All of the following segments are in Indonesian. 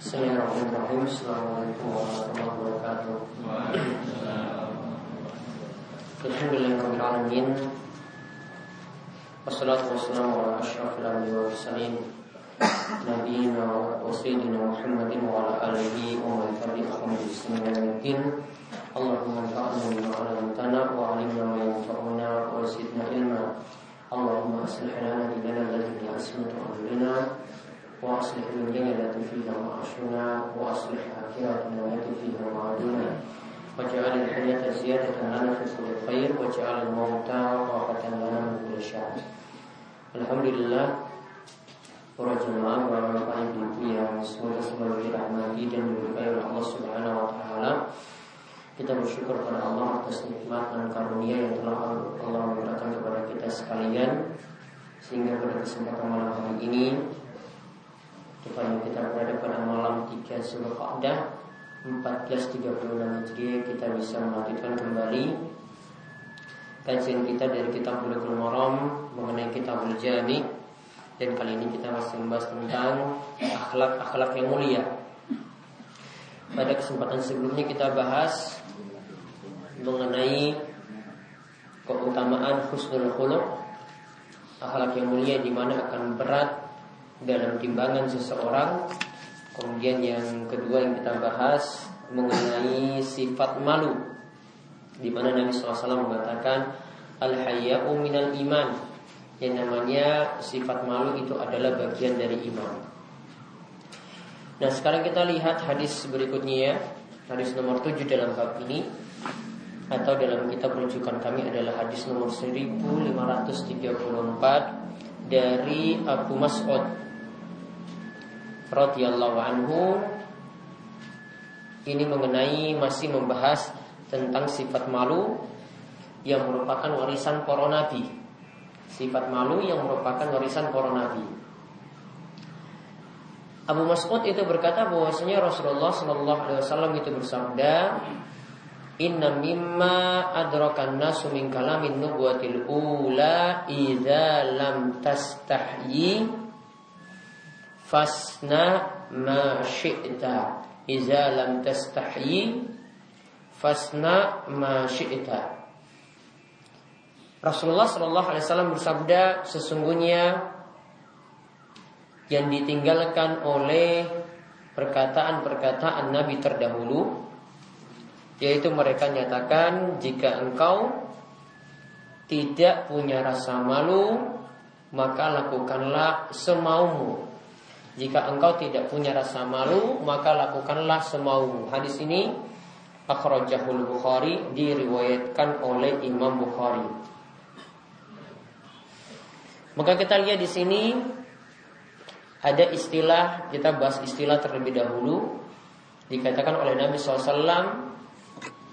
بسم الله الرحمن الرحيم. السلام عليكم ورحمة الله وبركاته. الحمد لله رب العالمين. والصلاة والسلام على أشرف الأنبياء والمرسلين نبينا وسيدنا محمد وعلى آله ومن تبعهم بإحسان إلى يوم الدين. اللهم انفعنا بما علمتنا وعلمنا ما ينفعنا وزدنا علما. اللهم أصلح لنا ديننا الذي أمرنا. وأصلح دنيانا التي فيها معاشنا وأصلح آخرتنا التي فيها معادنا واجعل الحياة زيادة لنا في كل خير واجعل الموت راحة لنا من كل شر Alhamdulillah para jemaah para bapak ibu yang semoga selalu dirahmati dan diberkahi oleh Allah Subhanahu wa taala. Kita bersyukur kepada Allah atas nikmat dan karunia yang telah Allah berikan kepada kita sekalian sehingga pada kesempatan malam hari ini Tepatnya kita berada pada malam 3 Zulqa'dah 1436 Hijriah kita bisa melanjutkan kembali kajian kita dari kitab Bulughul Maram mengenai kitab Jami dan kali ini kita masih membahas tentang akhlak-akhlak yang mulia. Pada kesempatan sebelumnya kita bahas mengenai keutamaan husnul khuluq akhlak yang mulia di mana akan berat dalam timbangan seseorang. Kemudian yang kedua yang kita bahas mengenai sifat malu di mana Nabi SAW mengatakan al hayya'u minal iman yang namanya sifat malu itu adalah bagian dari iman. Nah sekarang kita lihat hadis berikutnya ya Hadis nomor 7 dalam bab ini Atau dalam kitab rujukan kami adalah hadis nomor 1534 Dari Abu Mas'ud radhiyallahu anhu ini mengenai masih membahas tentang sifat malu yang merupakan warisan para nabi. Sifat malu yang merupakan warisan para nabi. Abu Mas'ud itu berkata bahwasanya Rasulullah Shallallahu Alaihi Wasallam itu bersabda, Inna mimma adrakan nasu min kalamin nubuwatil ula idza lam tastahyi fasna ma syi'ta. Iza lam tastahyi fasna ma syi'ta. Rasulullah Wasallam bersabda sesungguhnya yang ditinggalkan oleh perkataan-perkataan Nabi terdahulu yaitu mereka nyatakan jika engkau tidak punya rasa malu maka lakukanlah semaumu jika engkau tidak punya rasa malu, maka lakukanlah semaumu. Hadis ini akhrajahul Bukhari diriwayatkan oleh Imam Bukhari. Maka kita lihat di sini ada istilah kita bahas istilah terlebih dahulu dikatakan oleh Nabi SAW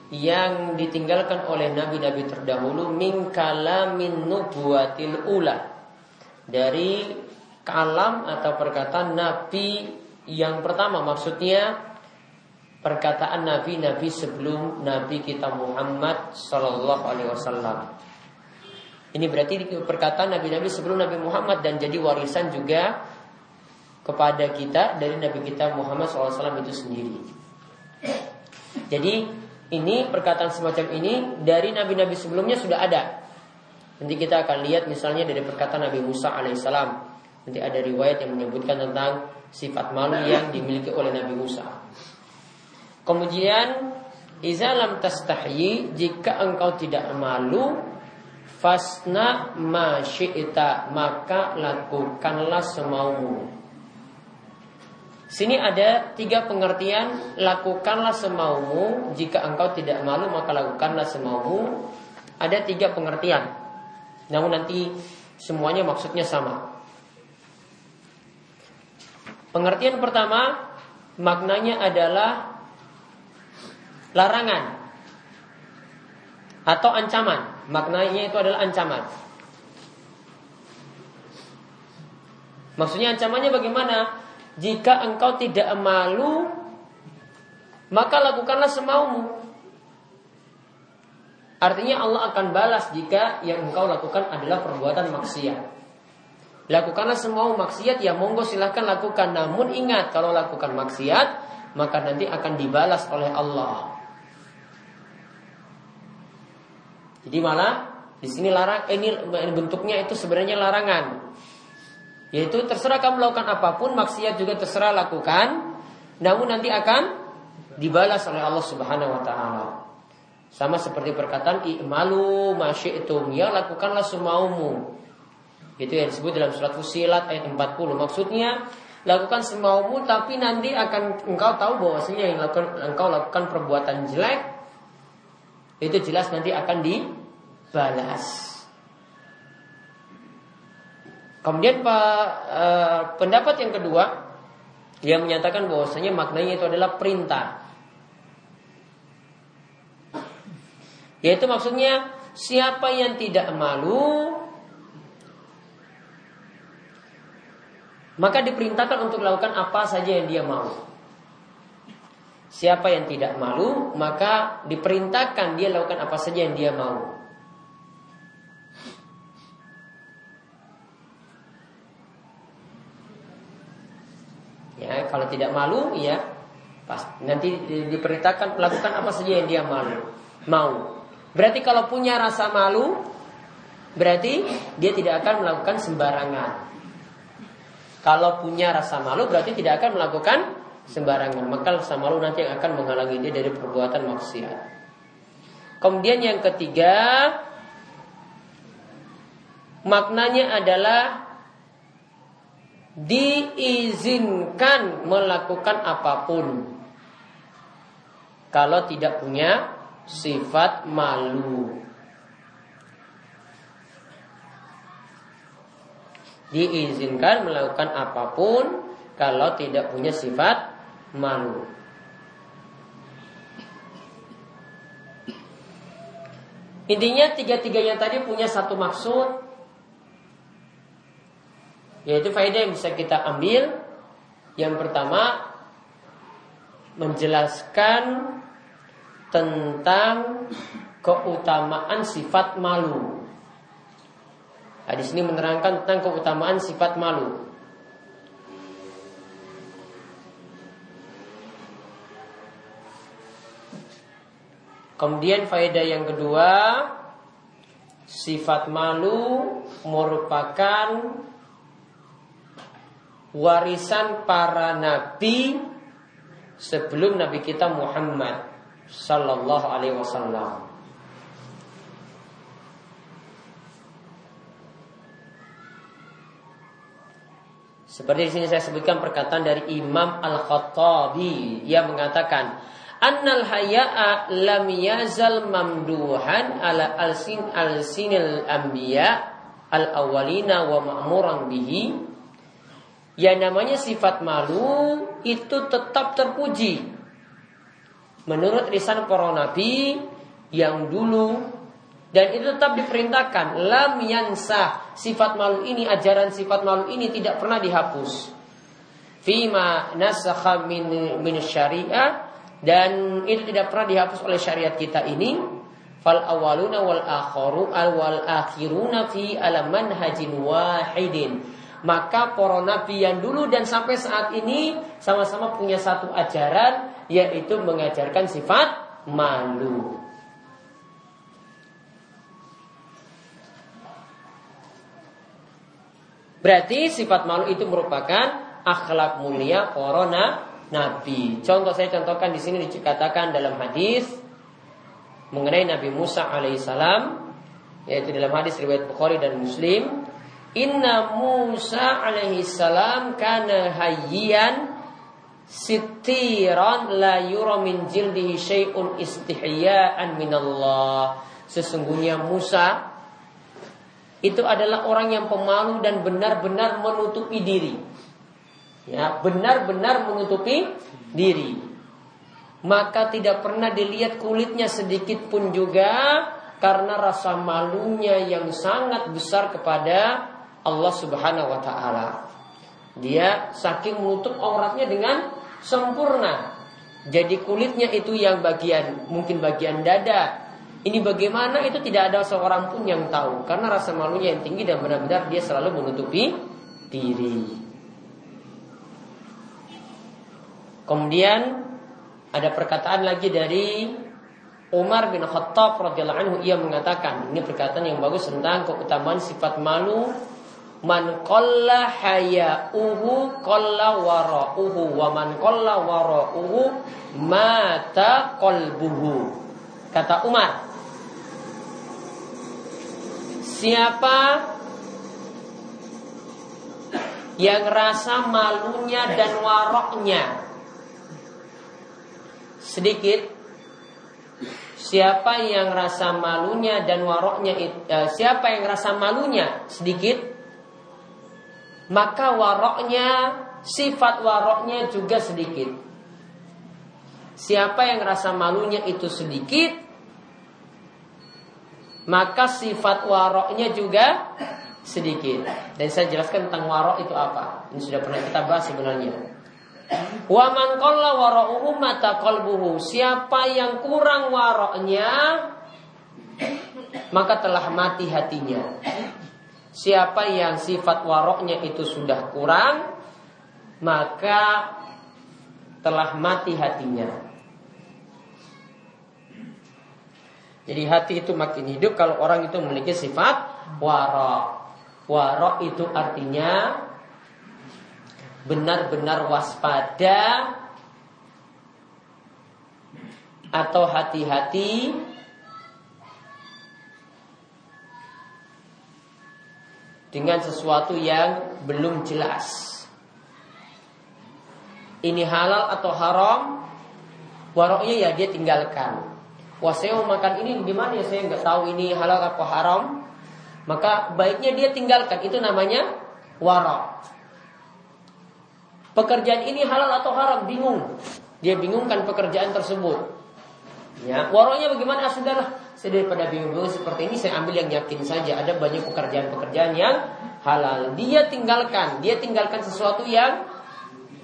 yang ditinggalkan oleh nabi-nabi terdahulu min kalamin nubuatil ula dari kalam atau perkataan Nabi yang pertama maksudnya perkataan Nabi-Nabi sebelum Nabi kita Muhammad Sallallahu Alaihi Wasallam. Ini berarti perkataan Nabi-Nabi sebelum Nabi Muhammad dan jadi warisan juga kepada kita dari Nabi kita Muhammad SAW itu sendiri. Jadi ini perkataan semacam ini dari Nabi-Nabi sebelumnya sudah ada. Nanti kita akan lihat misalnya dari perkataan Nabi Musa alaihissalam Nanti ada riwayat yang menyebutkan tentang sifat malu yang dimiliki oleh Nabi Musa. Kemudian Izalam tastahyi jika engkau tidak malu fasna ma syi'ta maka lakukanlah semaumu. Sini ada tiga pengertian lakukanlah semaumu jika engkau tidak malu maka lakukanlah semaumu. Ada tiga pengertian. Namun nanti semuanya maksudnya sama. Pengertian pertama maknanya adalah larangan atau ancaman. Maknanya itu adalah ancaman. Maksudnya ancamannya bagaimana? Jika engkau tidak malu, maka lakukanlah semaumu. Artinya Allah akan balas jika yang engkau lakukan adalah perbuatan maksiat. Lakukanlah semua maksiat ya monggo silahkan lakukan. Namun ingat kalau lakukan maksiat maka nanti akan dibalas oleh Allah. Jadi malah di sini larang ini bentuknya itu sebenarnya larangan. Yaitu terserah kamu melakukan apa pun, maksiat juga terserah lakukan, namun nanti akan dibalas oleh Allah Subhanahu wa taala. Sama seperti perkataan i'malu masyi'tum, ya lakukanlah semaumu. Itu yang disebut dalam surat Fusilat ayat 40. Maksudnya lakukan semaumu tapi nanti akan engkau tahu bahwasanya yang lakukan, engkau lakukan perbuatan jelek itu jelas nanti akan dibalas. Kemudian eh, pendapat yang kedua yang menyatakan bahwasanya maknanya itu adalah perintah. Yaitu maksudnya siapa yang tidak malu maka diperintahkan untuk melakukan apa saja yang dia mau. Siapa yang tidak malu, maka diperintahkan dia lakukan apa saja yang dia mau. Ya, kalau tidak malu, ya pas nanti diperintahkan melakukan apa saja yang dia malu, mau. Berarti kalau punya rasa malu, berarti dia tidak akan melakukan sembarangan. Kalau punya rasa malu berarti tidak akan melakukan sembarangan. Maka rasa malu nanti yang akan menghalangi dia dari perbuatan maksiat. Kemudian yang ketiga, maknanya adalah diizinkan melakukan apa pun kalau tidak punya sifat malu. Diizinkan melakukan apa pun kalau tidak punya sifat malu. Intinya tiga-tiganya tadi punya satu maksud yaitu faedah yang bisa kita ambil. Yang pertama menjelaskan tentang keutamaan sifat malu. Hadis ini menerangkan tentang keutamaan sifat malu. Kemudian faedah yang kedua, sifat malu merupakan warisan para nabi sebelum nabi kita Muhammad sallallahu alaihi wasallam. Seperti di sini saya sebutkan perkataan dari Imam Al-Khattabi. Yang mengatakan Annal haya'a lam yazal mamduhan ala alsin alsinil anbiya al awalina wa ma'muran bihi. Yang namanya sifat malu itu tetap terpuji. Menurut lisan para nabi yang dulu dan itu tetap diperintahkan. Lam yansah sifat malu ini ajaran sifat malu ini tidak pernah dihapus. Fima nasakha min min syariah. Dan itu tidak pernah dihapus oleh syariat kita ini. Fal awaluna wal al wal akhiruna fi alaman hajin wahidin. Maka para nabi yang dulu dan sampai saat ini sama-sama punya satu ajaran yaitu mengajarkan sifat malu Berarti sifat malu itu merupakan akhlak mulia para nabi. Contoh saya contohkan di sini dikatakan dalam hadis mengenai Nabi Musa alaihissalam yaitu dalam hadis riwayat Bukhari dan Muslim Inna Musa alaihissalam kana hayyan sitiran la yura min jildihi syai'un istihya'an minallah Sesungguhnya Musa itu adalah orang yang pemalu dan benar-benar menutupi diri. Ya, benar-benar menutupi diri. Maka tidak pernah dilihat kulitnya sedikit pun juga karena rasa malunya yang sangat besar kepada Allah Subhanahu wa taala. Dia saking menutup auratnya dengan sempurna. Jadi kulitnya itu yang bagian mungkin bagian dada, ini bagaimana? Itu tidak ada seorang pun yang tahu. Karena rasa malunya yang tinggi dan benar-benar dia selalu menutupi diri. Kemudian ada perkataan lagi dari Umar bin Khattab radhiyallahu anhu. Ia mengatakan ini perkataan yang bagus tentang keutamaan sifat malu. Man qalla hayauhu qalla wara'uhu. Wa man qalla wara'uhu mata qalbuhu. Kata Umar siapa yang rasa malunya dan waroknya? Sedikit. Siapa yang rasa malunya dan waroknya uh, Siapa yang rasa malunya? Sedikit. Maka waroknya Sifat waroknya juga sedikit. Siapa yang rasa malunya itu sedikit Maka sifat waroknya juga sedikit Dan saya jelaskan tentang warok itu apa Ini sudah pernah kita bahas sebenarnya Wa man wara'uhu mata qalbuhu. Siapa yang kurang waroknya maka telah mati hatinya. Siapa yang sifat waroknya itu sudah kurang maka telah mati hatinya. Jadi hati itu makin hidup kalau orang itu memiliki sifat warok. Warok itu artinya benar-benar waspada atau hati-hati dengan sesuatu yang belum jelas. Ini halal atau haram, waroknya ya dia tinggalkan. Wah saya mau makan ini gimana ya? Saya nggak tahu ini halal atau haram. Maka baiknya dia tinggalkan. Itu namanya warok pekerjaan ini halal atau haram? Bingung. Dia bingungkan pekerjaan tersebut. Ya waroknya bagaimana? Ah, sudahlah. Saya daripada bingung-bingung seperti ini saya ambil yang yakin saja. Ada banyak pekerjaan-pekerjaan yang halal. Dia tinggalkan. Dia tinggalkan sesuatu yang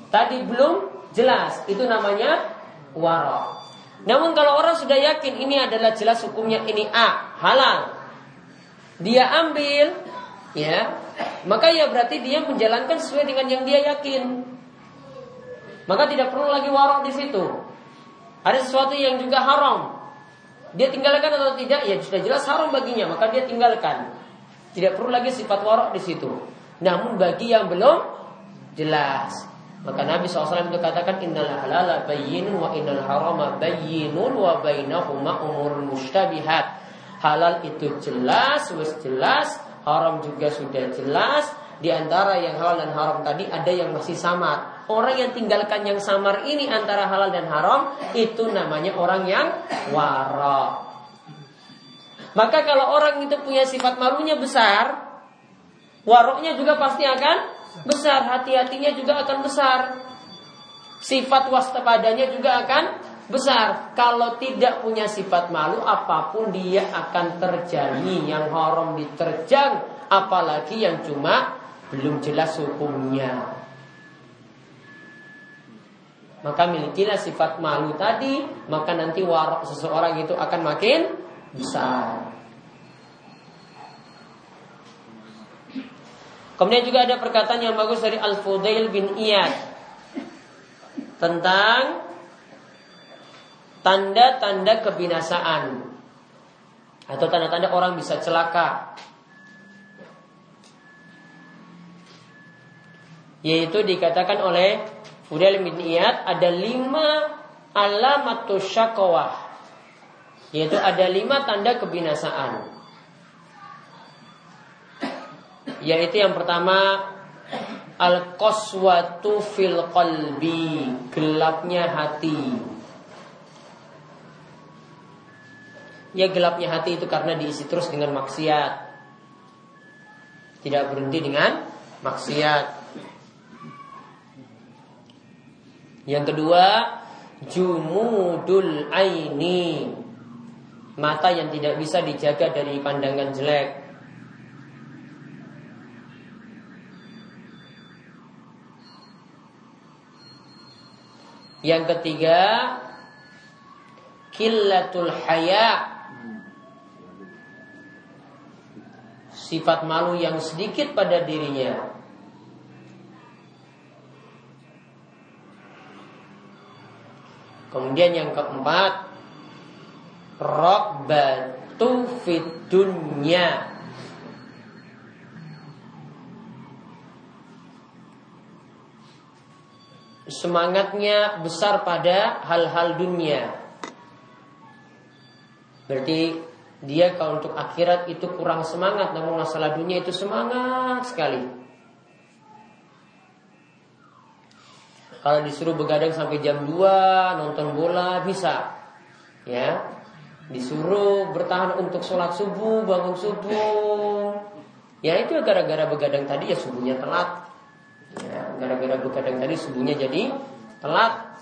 tadi belum jelas. Itu namanya warok namun kalau orang sudah yakin ini adalah jelas hukumnya ini A halal dia ambil ya maka ya berarti dia menjalankan sesuai dengan yang dia yakin maka tidak perlu lagi warok di situ. Ada sesuatu yang juga haram. Dia tinggalkan atau tidak? Ya sudah jelas haram baginya, maka dia tinggalkan. Tidak perlu lagi sifat warok di situ. Namun bagi yang belum jelas, maka Nabi SAW itu katakan innal halala bayyinun wa innal harama bayyinun wa bainahuma umur mustabihat. Halal itu jelas, wis jelas, haram juga sudah jelas. Di antara yang halal dan haram tadi ada yang masih samar. Orang yang tinggalkan yang samar ini antara halal dan haram itu namanya orang yang wara. Maka kalau orang itu punya sifat malunya besar, waroknya juga pasti akan besar, hati-hatinya juga akan besar. Sifat waspadanya juga akan besar. Kalau tidak punya sifat malu, apa pun dia akan terjadi. Yang haram diterjang, apalagi yang cuma belum jelas hukumnya. Maka milikilah sifat malu tadi Maka nanti warok seseorang itu akan makin besar Kemudian juga ada perkataan yang bagus dari Al-Fudail bin Iyad Tentang Tanda-tanda kebinasaan Atau tanda-tanda orang bisa celaka Yaitu dikatakan oleh Fudail bin Iyad ada lima alamatus syakawah yaitu ada lima tanda kebinasaan yaitu yang pertama al qaswatu fil qalbi gelapnya hati ya gelapnya hati itu karena diisi terus dengan maksiat tidak berhenti dengan maksiat Yang kedua, jumudul aini. Mata yang tidak bisa dijaga dari pandangan jelek. Yang ketiga Killatul haya. Sifat malu yang sedikit pada dirinya. Kemudian yang keempat Robbatu fit Semangatnya besar pada hal-hal dunia. Berarti dia kalau untuk akhirat itu kurang semangat, namun masalah dunia itu semangat sekali. Kalau disuruh begadang sampai jam 2 nonton bola bisa. Ya. Disuruh bertahan untuk sholat subuh, bangun subuh. Ya itu gara-gara begadang tadi ya subuhnya telat. Gara-gara begadang tadi subuhnya jadi telat.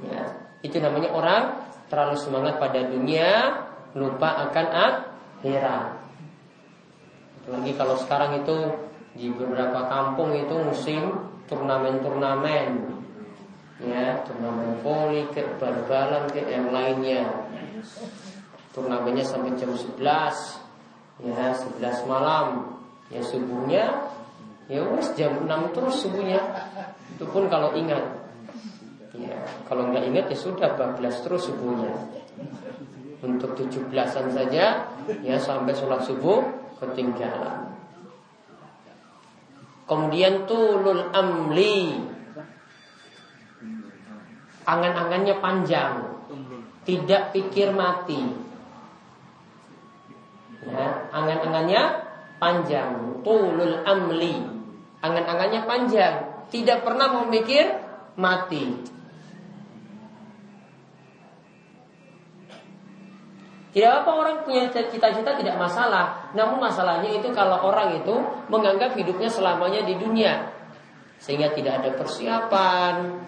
Ya, itu namanya orang terlalu semangat pada dunia, lupa akan akhirat. Lagi kalau sekarang itu di beberapa kampung itu musim turnamen-turnamen ya turnamen voli ke bal-balan ke yang lainnya turnamennya sampai jam 11 ya 11 malam ya subuhnya ya wes jam 6 terus subuhnya. Itu pun kalau ingat. Ya kalau nggak ingat ya sudah 14 terus subuhnya. Untuk 17-an saja ya sampai sholat subuh ketinggalan. Kemudian tulul amli. Angan-angannya panjang. Tidak pikir mati. Ya, Angan-angannya panjang. Tulul amli Angan-angannya panjang Tidak pernah memikir mati Tidak apa orang punya cita-cita tidak masalah Namun masalahnya itu kalau orang itu Menganggap hidupnya selamanya di dunia Sehingga tidak ada persiapan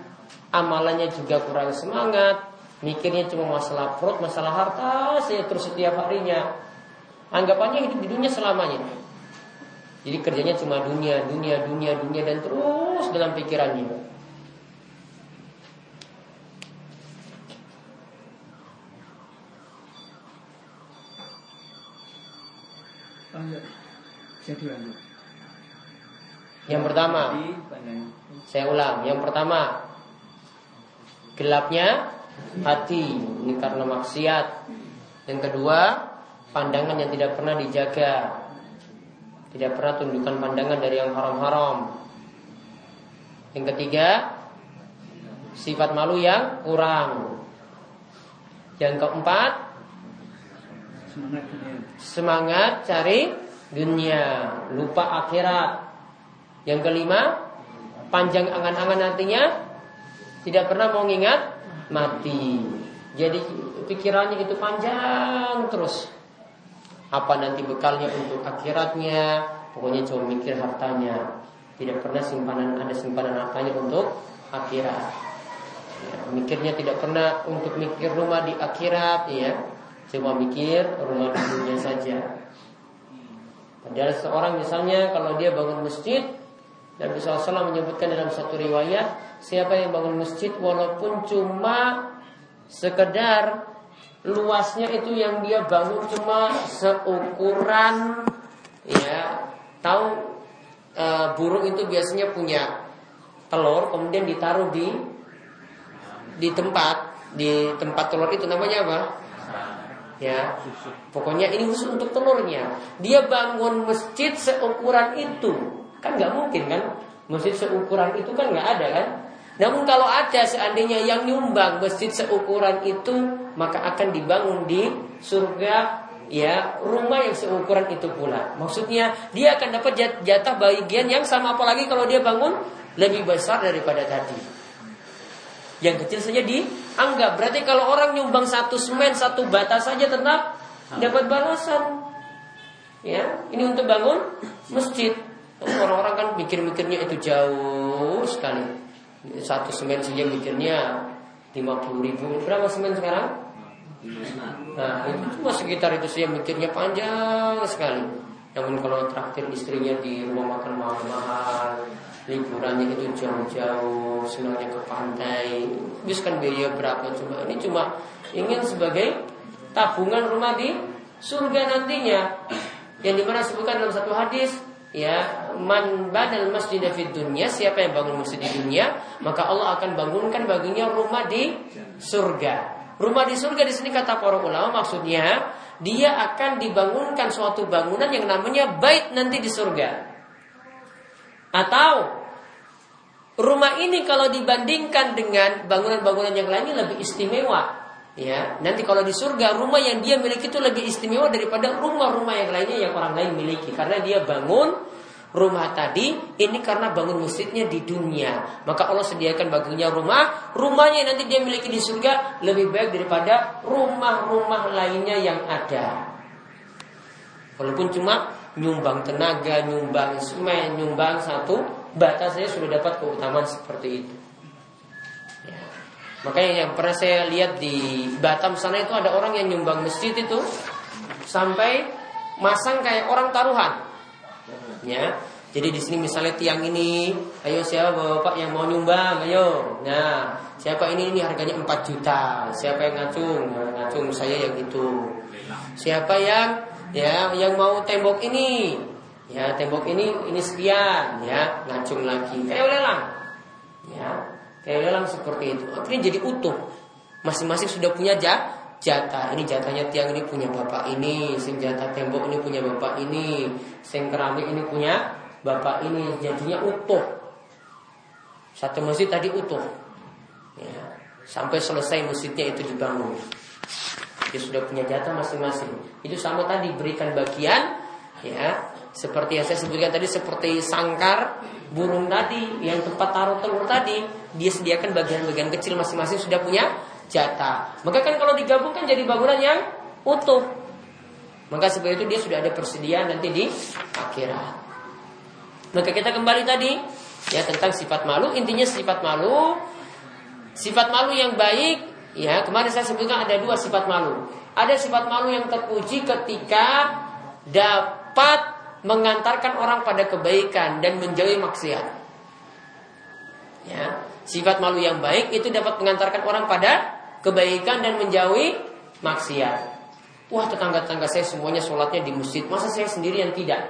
amalannya juga kurang semangat, mikirnya cuma masalah perut, masalah harta saya terus setiap harinya. Anggapannya hidup di dunia selamanya. Jadi kerjanya cuma dunia, dunia, dunia, dunia dan terus dalam pikirannya. Yang pertama, saya ulang. Yang pertama, gelapnya hati ini karena maksiat. Yang kedua, pandangan yang tidak pernah dijaga. Tidak pernah tunjukkan pandangan dari yang haram-haram. Yang ketiga, sifat malu yang kurang. Yang keempat, semangat cari dunia, lupa akhirat. Yang kelima, panjang angan-angan nantinya tidak pernah mau ingat mati. Jadi pikirannya itu panjang terus. Apa nanti bekalnya untuk akhiratnya? Pokoknya cuma mikir hartanya. Tidak pernah simpanan ada simpanan hartanya untuk akhirat. Ya, mikirnya tidak pernah untuk mikir rumah di akhirat, ya. Cuma mikir rumah dunia saja. Padahal seorang misalnya kalau dia bangun masjid, Nabi SAW menyebutkan dalam satu riwayat siapa yang bangun masjid walaupun cuma sekedar luasnya itu yang dia bangun cuma seukuran ya. Tahu e, burung itu biasanya punya telur kemudian ditaruh di di tempat di tempat telur itu namanya apa? Ya pokoknya ini khusus untuk telurnya. Dia bangun masjid seukuran itu. Kan nggak mungkin kan? Masjid seukuran itu kan nggak ada kan? Namun kalau ada seandainya yang nyumbang masjid seukuran itu maka akan dibangun di surga ya rumah yang seukuran itu pula. Maksudnya dia akan dapat jatah bagian yang sama apalagi kalau dia bangun lebih besar daripada tadi. Yang kecil saja dianggap. Berarti kalau orang nyumbang satu semen, satu bata saja tetap dapat balasan. Ya, ini untuk bangun masjid. Orang-orang kan mikir-mikirnya itu jauh sekali. Satu semen saja mikirnya 50 ribu Berapa semen sekarang? Nah itu cuma sekitar itu saja mikirnya panjang sekali. Namun kalau traktir istrinya di rumah makan mahal-mahal Liburannya itu jauh-jauh Senangnya ke pantai. Habis kan biaya berapa cuma? Ini cuma ingin sebagai tabungan rumah di surga nantinya. Yang di mana sebutkan dalam satu hadis ya man banal masjid di dunia siapa yang bangun masjid di dunia maka Allah akan bangunkan baginya rumah di surga rumah di surga di sini kata para ulama maksudnya dia akan dibangunkan suatu bangunan yang namanya bait nanti di surga. Atau rumah ini kalau dibandingkan dengan bangunan-bangunan yang lainnya lebih istimewa. Ya nanti kalau di surga rumah yang dia miliki itu lebih istimewa daripada rumah-rumah yang lainnya yang orang lain miliki. Karena dia bangun rumah tadi ini karena bangun masjidnya di dunia. Maka Allah sediakan baginya rumah. Rumahnya nanti dia miliki di surga lebih baik daripada rumah-rumah lainnya yang ada. Walaupun cuma nyumbang tenaga nyumbang semen nyumbang satu bata saya sudah dapat keutamaan seperti itu. Ya. makanya yang pernah saya lihat di Batam sana itu ada orang yang nyumbang masjid itu sampai masang kayak orang taruhan ya. Jadi di sini misalnya tiang ini, ayo siapa bapak yang mau nyumbang, ayo. Nah, siapa ini ini harganya 4 juta. Siapa yang ngacung? Nah, ngacung saya yang itu. Siapa yang ya yang mau tembok ini? Ya, tembok ini ini sekian, ya, ngacung lagi. Kayak lelang. Ya, kayak lelang seperti itu. Akhirnya jadi utuh. Masing-masing sudah punya jah jatah. Ini jatahnya tiang ini punya bapak ini sing jatah tembok ini punya bapak ini sing keramik ini punya bapak ini. Jadinya utuh. Satu masjid tadi utuh. Ya, sampai selesai masjidnya itu dibangun. Dia sudah punya jatah masing-masing. Itu sama tadi berikan bagian ya. Seperti yang saya sebutkan tadi seperti sangkar burung tadi yang tempat taruh telur tadi dia sediakan bagian-bagian kecil masing-masing sudah punya jatah. Maka kan kalau digabungkan jadi bangunan yang utuh. Maka seperti itu dia sudah ada persediaan nanti di akhirat. Maka kita kembali tadi ya tentang sifat malu. Intinya sifat malu, sifat malu yang baik. Ya kemarin saya sebutkan ada dua sifat malu. Ada sifat malu yang terpuji ketika dapat mengantarkan orang pada kebaikan dan menjauhi maksiat. Ya, sifat malu yang baik itu dapat mengantarkan orang pada kebaikan dan menjauhi maksiat. Wah tetangga-tetangga saya semuanya sholatnya di masjid, masa saya sendiri yang tidak?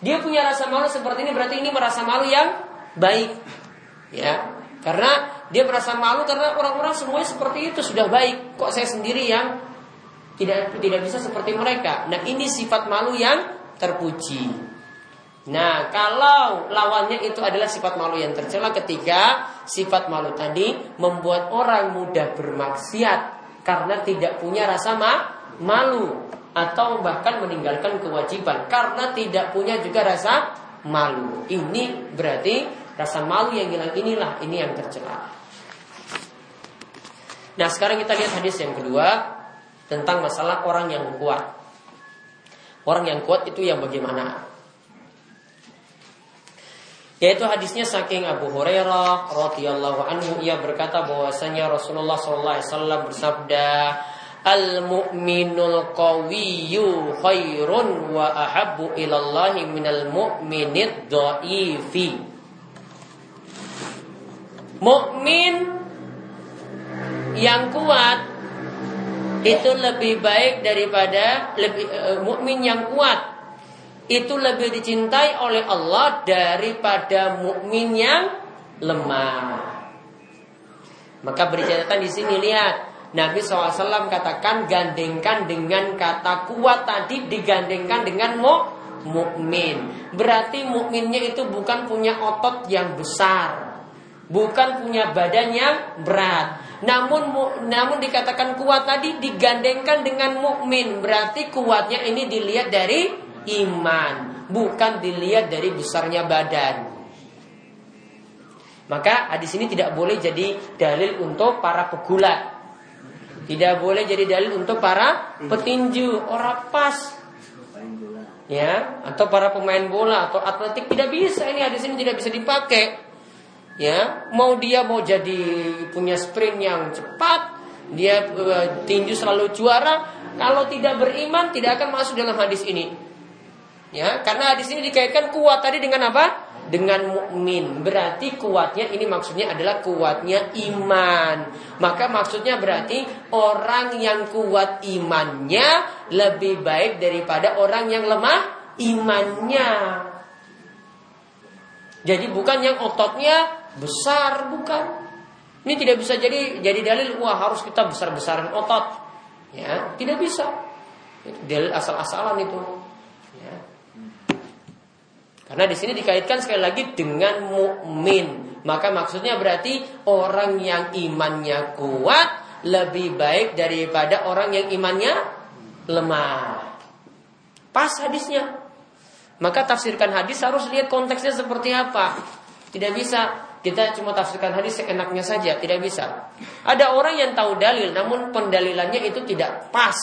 Dia punya rasa malu seperti ini berarti ini merasa malu yang baik, ya. Karena dia merasa malu karena orang-orang semuanya seperti itu sudah baik. Kok saya sendiri yang tidak tidak bisa seperti mereka? Nah ini sifat malu yang terpuji. Nah, kalau lawannya itu adalah sifat malu yang tercela ketika sifat malu tadi membuat orang mudah bermaksiat karena tidak punya rasa ma malu atau bahkan meninggalkan kewajiban karena tidak punya juga rasa malu. Ini berarti rasa malu yang hilang inilah ini yang tercela. Nah, sekarang kita lihat hadis yang kedua tentang masalah orang yang kuat. Orang yang kuat itu yang bagaimana? Yaitu hadisnya saking Abu Hurairah radhiyallahu anhu ia berkata bahwasanya Rasulullah sallallahu alaihi wasallam bersabda Al mu'minul qawiyyu khairun wa ahabbu ilallahi minal mu'minid dha'ifi. Mukmin yang kuat itu lebih baik daripada lebih uh, mukmin yang kuat itu lebih dicintai oleh Allah daripada mukmin yang lemah. Maka beri catatan di sini lihat Nabi SAW katakan gandengkan dengan kata kuat tadi digandengkan dengan mu mukmin. Berarti mukminnya itu bukan punya otot yang besar, bukan punya badan yang berat. Namun namun dikatakan kuat tadi digandengkan dengan mukmin. Berarti kuatnya ini dilihat dari iman, bukan dilihat dari besarnya badan. Maka hadis ini tidak boleh jadi dalil untuk para pegulat. Tidak boleh jadi dalil untuk para petinju, orang pas. Ya, atau para pemain bola atau atletik tidak bisa ini hadis ini tidak bisa dipakai. Ya, mau dia mau jadi punya sprint yang cepat, dia uh, tinju selalu juara, kalau tidak beriman tidak akan masuk dalam hadis ini. Ya, karena di sini dikaitkan kuat tadi dengan apa? Dengan mukmin. Berarti kuatnya ini maksudnya adalah kuatnya iman. Maka maksudnya berarti orang yang kuat imannya lebih baik daripada orang yang lemah imannya. Jadi bukan yang ototnya besar, bukan. Ini tidak bisa jadi jadi dalil wah harus kita besar-besaran otot. Ya, tidak bisa. Dalil asal-asalan itu. Karena di sini dikaitkan sekali lagi dengan mukmin. Maka maksudnya berarti orang yang imannya kuat lebih baik daripada orang yang imannya lemah. Pas hadisnya. Maka tafsirkan hadis harus lihat konteksnya seperti apa. Tidak bisa kita cuma tafsirkan hadis seenaknya saja, tidak bisa. Ada orang yang tahu dalil, namun pendalilannya itu tidak pas.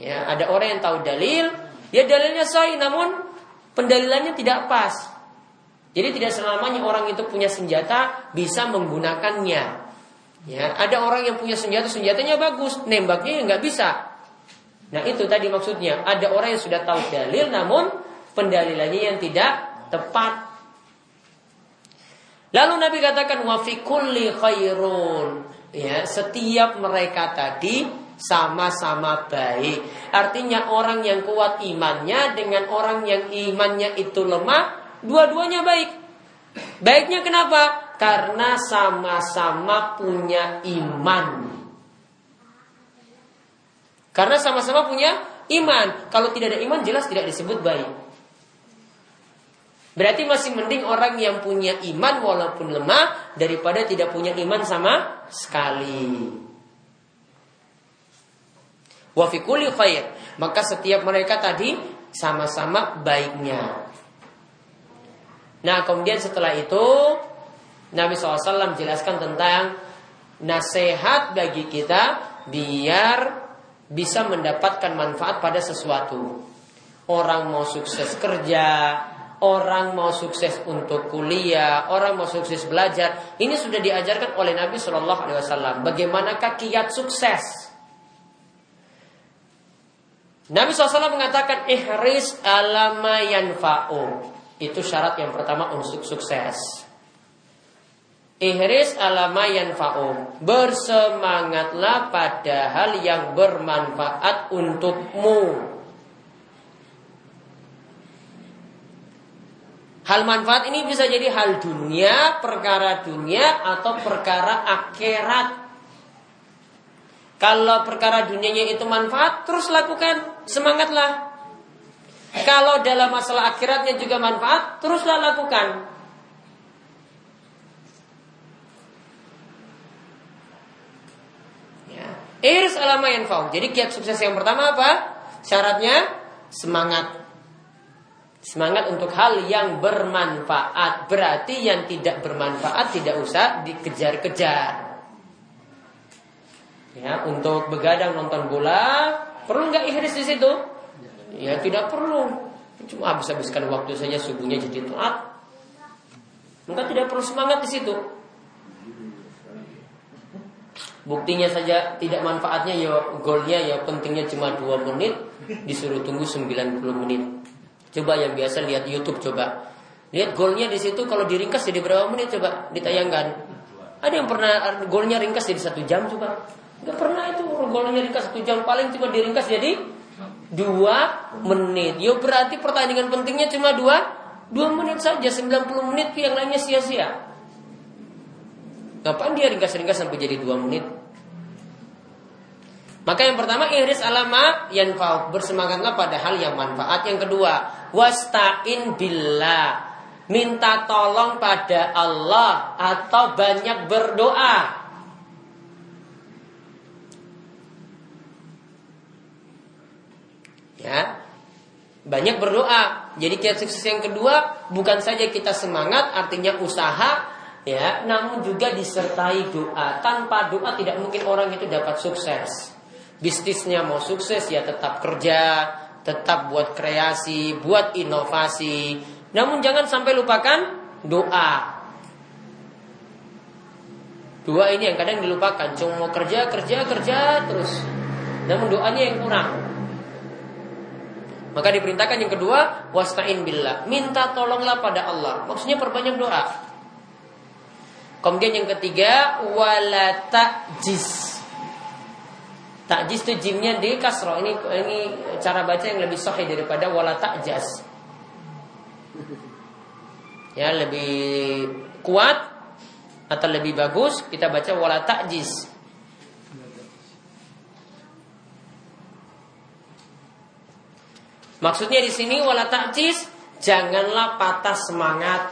Ya, ada orang yang tahu dalil, ya dalilnya sahih, namun pendalilannya tidak pas. Jadi tidak selamanya orang itu punya senjata bisa menggunakannya. Ya, ada orang yang punya senjata, senjatanya bagus, nembaknya ya nggak bisa. Nah itu tadi maksudnya, ada orang yang sudah tahu dalil, namun pendalilannya yang tidak tepat Lalu Nabi katakan wa fi kulli khairun. Ya, setiap mereka tadi sama-sama baik. Artinya orang yang kuat imannya dengan orang yang imannya itu lemah, dua-duanya baik. Baiknya kenapa? Karena sama-sama punya iman. Karena sama-sama punya iman. Kalau tidak ada iman jelas tidak disebut baik. Berarti masih mending orang yang punya iman walaupun lemah daripada tidak punya iman sama sekali. Wa fi kulli khair. Maka setiap mereka tadi sama-sama baiknya. Nah, kemudian setelah itu Nabi SAW jelaskan tentang nasihat bagi kita biar bisa mendapatkan manfaat pada sesuatu. Orang mau sukses kerja, orang mau sukses untuk kuliah, orang mau sukses belajar, ini sudah diajarkan oleh Nabi Shallallahu Alaihi Wasallam. Bagaimanakah kiat sukses? Nabi SAW mengatakan ihris alama yanfa'u. Itu syarat yang pertama untuk sukses. Ihris alama yanfa'u. Bersemangatlah pada hal yang bermanfaat untukmu. Hal manfaat ini bisa jadi hal dunia, perkara dunia, atau perkara akhirat. Kalau perkara dunianya itu manfaat, terus lakukan, semangatlah. Kalau dalam masalah akhiratnya juga manfaat, teruslah lakukan. Ya. Iris alama yang Jadi kiat sukses yang pertama apa? Syaratnya semangat. Semangat untuk hal yang bermanfaat Berarti yang tidak bermanfaat tidak usah dikejar-kejar Ya, untuk begadang nonton bola perlu nggak ikhlas di situ? Ya tidak perlu. Cuma habis-habiskan waktu saja subuhnya jadi telat. Maka tidak perlu semangat di situ. Buktinya saja tidak manfaatnya ya golnya ya pentingnya cuma 2 menit disuruh tunggu 90 menit. Coba yang biasa lihat YouTube coba. Lihat golnya di situ kalau diringkas jadi berapa menit coba ditayangkan. Ada yang pernah golnya ringkas jadi satu jam coba? Gak pernah itu golnya ringkas satu jam paling cuma diringkas jadi dua menit. Yo berarti pertandingan pentingnya cuma dua dua menit saja 90 menit yang lainnya sia-sia. Ngapain dia ringkas-ringkas sampai jadi dua menit? Maka yang pertama iris alama yang bersemangatlah pada hal yang manfaat. Yang kedua wasta'in billah minta tolong pada Allah atau banyak berdoa. Ya. Banyak berdoa. Jadi kiat sukses yang kedua bukan saja kita semangat artinya usaha ya, namun juga disertai doa. Tanpa doa tidak mungkin orang itu dapat sukses bisnisnya mau sukses ya tetap kerja, tetap buat kreasi, buat inovasi. Namun jangan sampai lupakan doa. Dua ini yang kadang dilupakan, cuma mau kerja, kerja, kerja terus. Namun doanya yang kurang. Maka diperintahkan yang kedua, wasta'in billah. Minta tolonglah pada Allah. Maksudnya perbanyak doa. Kemudian yang ketiga, wala ta'jiz. Takjis itu jimnya di kasro. Ini ini cara baca yang lebih sahih daripada wala takjas. ya lebih kuat atau lebih bagus kita baca wala ta'jiz. Maksudnya di sini wala ta'jiz janganlah patah semangat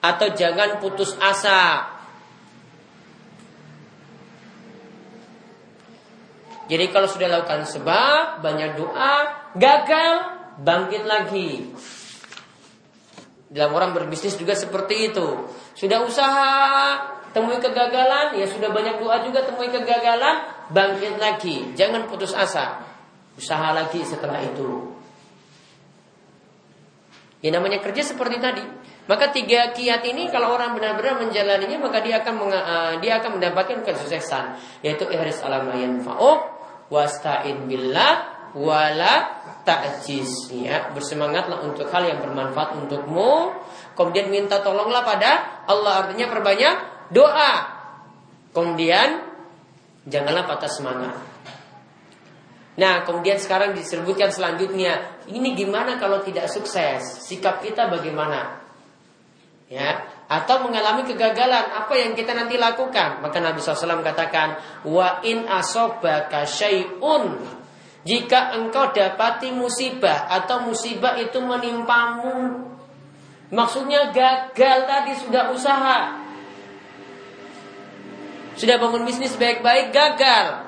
atau jangan putus asa. Jadi kalau sudah lakukan sebab, banyak doa, gagal, bangkit lagi. Dalam orang berbisnis juga seperti itu. Sudah usaha, temui kegagalan, ya sudah banyak doa juga temui kegagalan, bangkit lagi. Jangan putus asa. Usaha lagi setelah itu. Ya namanya kerja seperti tadi. Maka tiga kiat ini kalau orang benar-benar menjalaninya maka dia akan uh, dia akan mendapatkan kesuksesan. Yaitu ihris alam yanfa'uk wasta'in billah wala ta'jiz ya bersemangatlah untuk hal yang bermanfaat untukmu. Kemudian minta tolonglah pada Allah. Artinya perbanyak doa. Kemudian janganlah patah semangat Nah, kemudian sekarang disebutkan selanjutnya, ini gimana kalau tidak sukses? Sikap kita bagaimana? Ya, atau mengalami kegagalan, apa yang kita nanti lakukan? Maka Nabi SAW katakan, wa in asobaka syai'un jika engkau dapati musibah atau musibah itu menimpamu, maksudnya gagal tadi sudah usaha, sudah bangun bisnis baik-baik gagal,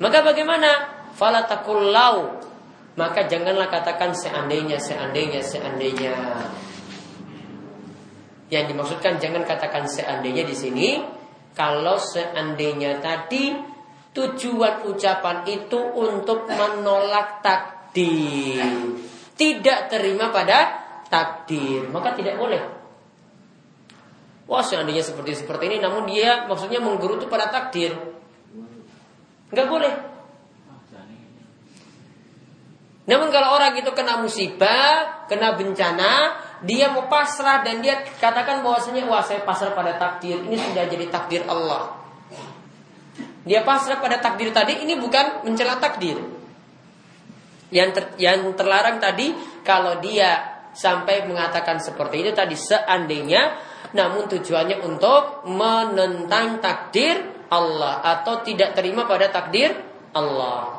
maka bagaimana? Falatakul lau. Maka janganlah katakan seandainya seandainya seandainya. Yang dimaksudkan jangan katakan seandainya di sini. Kalau seandainya tadi tujuan ucapan itu untuk menolak takdir. Tidak terima pada takdir. Maka tidak boleh. Wah seandainya seperti seperti ini namun dia maksudnya menggerutu pada takdir. Nggak boleh namun kalau orang itu kena musibah, kena bencana, dia mau pasrah dan dia katakan bahwasanya wah saya pasrah pada takdir, ini sudah jadi takdir Allah. Dia pasrah pada takdir tadi ini bukan mencela takdir. Yang ter, yang terlarang tadi kalau dia sampai mengatakan seperti itu tadi seandainya namun tujuannya untuk menentang takdir Allah atau tidak terima pada takdir Allah.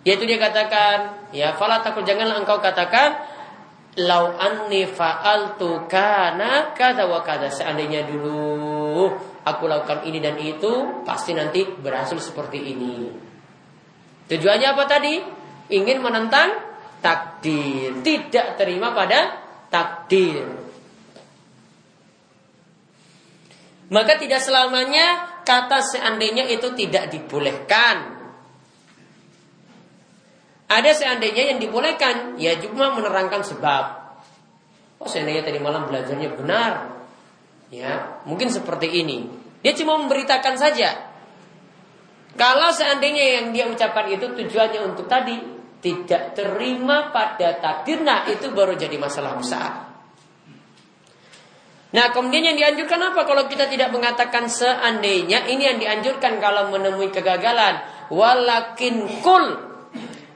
Yaitu dia katakan, ya fala takut janganlah engkau katakan lau anni fa'altu kana kada wa kada seandainya dulu aku lakukan ini dan itu pasti nanti berhasil seperti ini. Tujuannya apa tadi? Ingin menentang takdir, tidak terima pada takdir. Maka tidak selamanya kata seandainya itu tidak dibolehkan. Ada seandainya yang dibolehkan, ya cuma menerangkan sebab. Oh seandainya tadi malam belajarnya benar, ya mungkin seperti ini. Dia cuma memberitakan saja. Kalau seandainya yang dia ucapkan itu tujuannya untuk tadi tidak terima pada takdir, nah itu baru jadi masalah besar. Nah kemudian yang dianjurkan apa kalau kita tidak mengatakan seandainya ini yang dianjurkan kalau menemui kegagalan walakin kul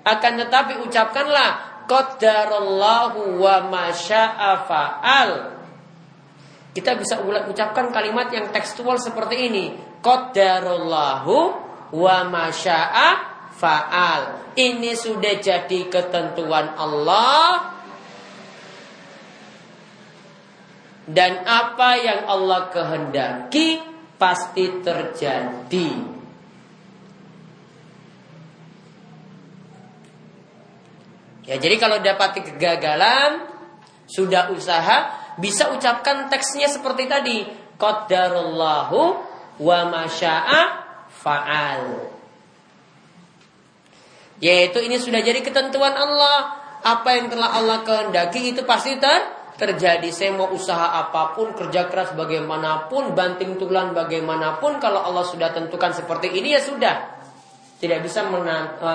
akan tetapi ucapkanlah Qadarallahu wa masya'a fa'al. Kita bisa ucapkan kalimat yang tekstual seperti ini Qadarallahu wa masya'a fa'al. Ini sudah jadi ketentuan Allah. Dan apa yang Allah kehendaki pasti terjadi Ya, jadi kalau dapati kegagalan, sudah usaha, bisa ucapkan teksnya seperti tadi. Qadarullahu wa masya'a fa'al. Yaitu ini sudah jadi ketentuan Allah. Apa yang telah Allah kehendaki itu pasti ter terjadi. Saya mau usaha apa pun, kerja keras bagaimanapun, banting tulang bagaimanapun, kalau Allah sudah tentukan seperti ini ya sudah. Tidak bisa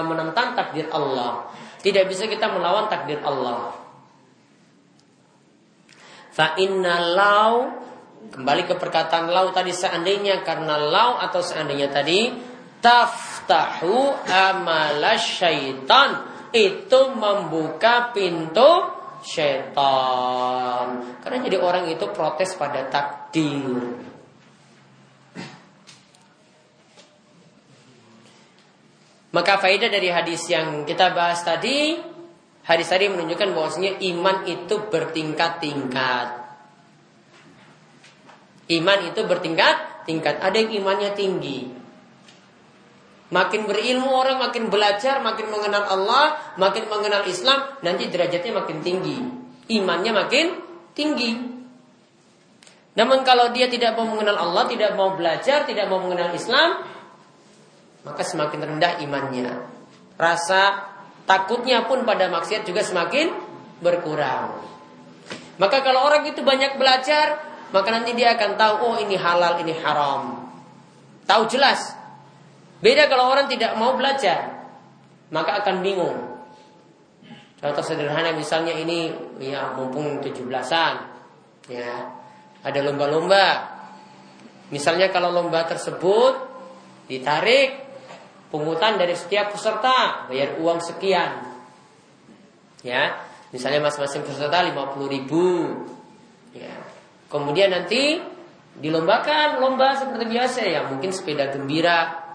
menentang takdir Allah. Tidak bisa kita melawan takdir Allah. Fa inna lau kembali ke perkataan lau tadi seandainya karena lau atau seandainya tadi taftahu amala syaitan itu membuka pintu syaitan. Karena jadi orang itu protes pada takdir. Maka faedah dari hadis yang kita bahas tadi, hadis tadi menunjukkan bahwasanya iman itu bertingkat-tingkat. Iman itu bertingkat-tingkat. Ada yang imannya tinggi. Makin berilmu orang, makin belajar, makin mengenal Allah, makin mengenal Islam, nanti derajatnya makin tinggi. Imannya makin tinggi. Namun kalau dia tidak mau mengenal Allah, tidak mau belajar, tidak mau mengenal Islam, maka semakin rendah imannya. Rasa takutnya pun pada maksiat juga semakin berkurang. Maka kalau orang itu banyak belajar, maka nanti dia akan tahu oh ini halal, ini haram. Tahu jelas. Beda kalau orang tidak mau belajar, maka akan bingung. Contoh sederhana misalnya ini ya mumpung 17-an ya. Ada lomba-lomba. Misalnya kalau lomba tersebut ditarik pungutan dari setiap peserta bayar uang sekian. Ya misalnya masing-masing peserta 50 ribu. Ya. Kemudian nanti dilombakan lomba seperti biasa ya mungkin sepeda gembira.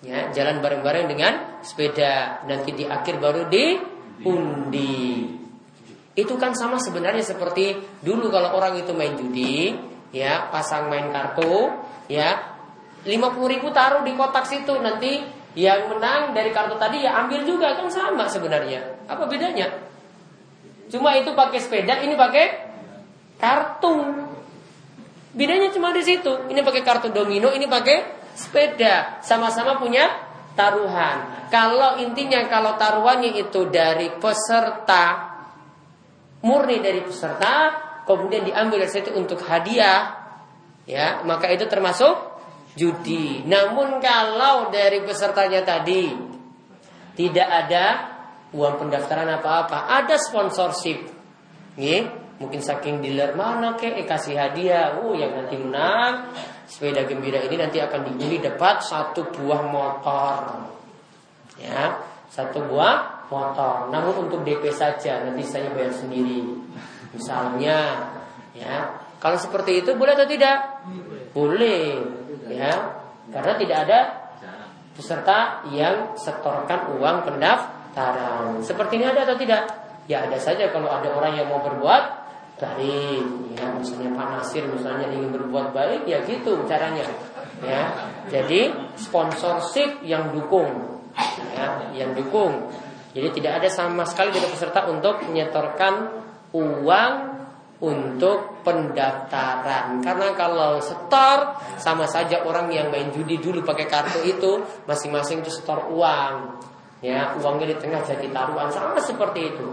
Ya jalan bareng-bareng dengan sepeda. Nanti di akhir baru diundi. Itu kan sama sebenarnya seperti dulu kalau orang itu main judi ya pasang main kartu ya 50 ribu taruh di kotak situ nanti yang menang dari kartu tadi ya ambil juga kan sama sebenarnya. Apa bedanya? Cuma itu pakai sepeda, ini pakai kartu. Bedanya cuma di situ. Ini pakai kartu domino, ini pakai sepeda. Sama-sama punya taruhan. Kalau intinya kalau taruhannya itu dari peserta murni dari peserta, kemudian diambil dari situ untuk hadiah, ya maka itu termasuk judi. Namun kalau dari pesertanya tadi tidak ada uang pendaftaran apa-apa, ada sponsorship. Nih, mungkin saking dealer mana kek eh, kasih hadiah. Oh, yang nanti menang sepeda gembira ini nanti akan diundi dapat satu buah motor. Ya, satu buah motor. Namun untuk DP saja, nanti saya bayar sendiri. Misalnya, ya. Kalau seperti itu boleh atau tidak? Boleh ya karena tidak ada peserta yang setorkan uang pendaftaran. Seperti ini ada atau tidak? Ya ada saja kalau ada orang yang mau berbuat baik, ya misalnya Pak Nasir misalnya ingin berbuat baik, ya gitu caranya. Ya, jadi sponsorship yang dukung, ya, yang dukung. Jadi tidak ada sama sekali dari peserta untuk menyetorkan uang untuk pendaftaran. Karena kalau setor sama saja orang yang main judi dulu pakai kartu itu masing-masing itu setor uang. Ya uangnya di tengah jadi taruhan sama seperti itu.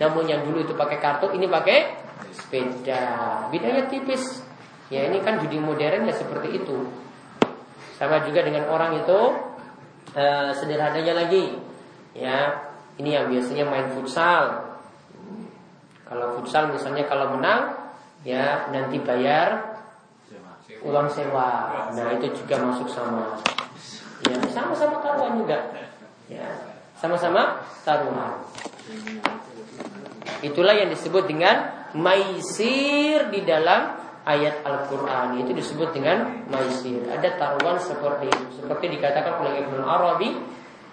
Namun yang dulu itu pakai kartu ini pakai sepeda. Bedanya tipis. Ya ini kan judi modern ya seperti itu. Sama juga dengan orang itu eh, sederhananya lagi. Ya ini yang biasanya main futsal. Kalau futsal misalnya kalau menang ya nanti bayar uang sewa. Nah itu juga masuk sama. Ya sama-sama taruhan juga. Ya sama-sama taruhan. Itulah yang disebut dengan maisir di dalam ayat Al-Quran itu disebut dengan maisir. Ada taruhan seperti itu. Seperti dikatakan oleh Ibnu Arabi,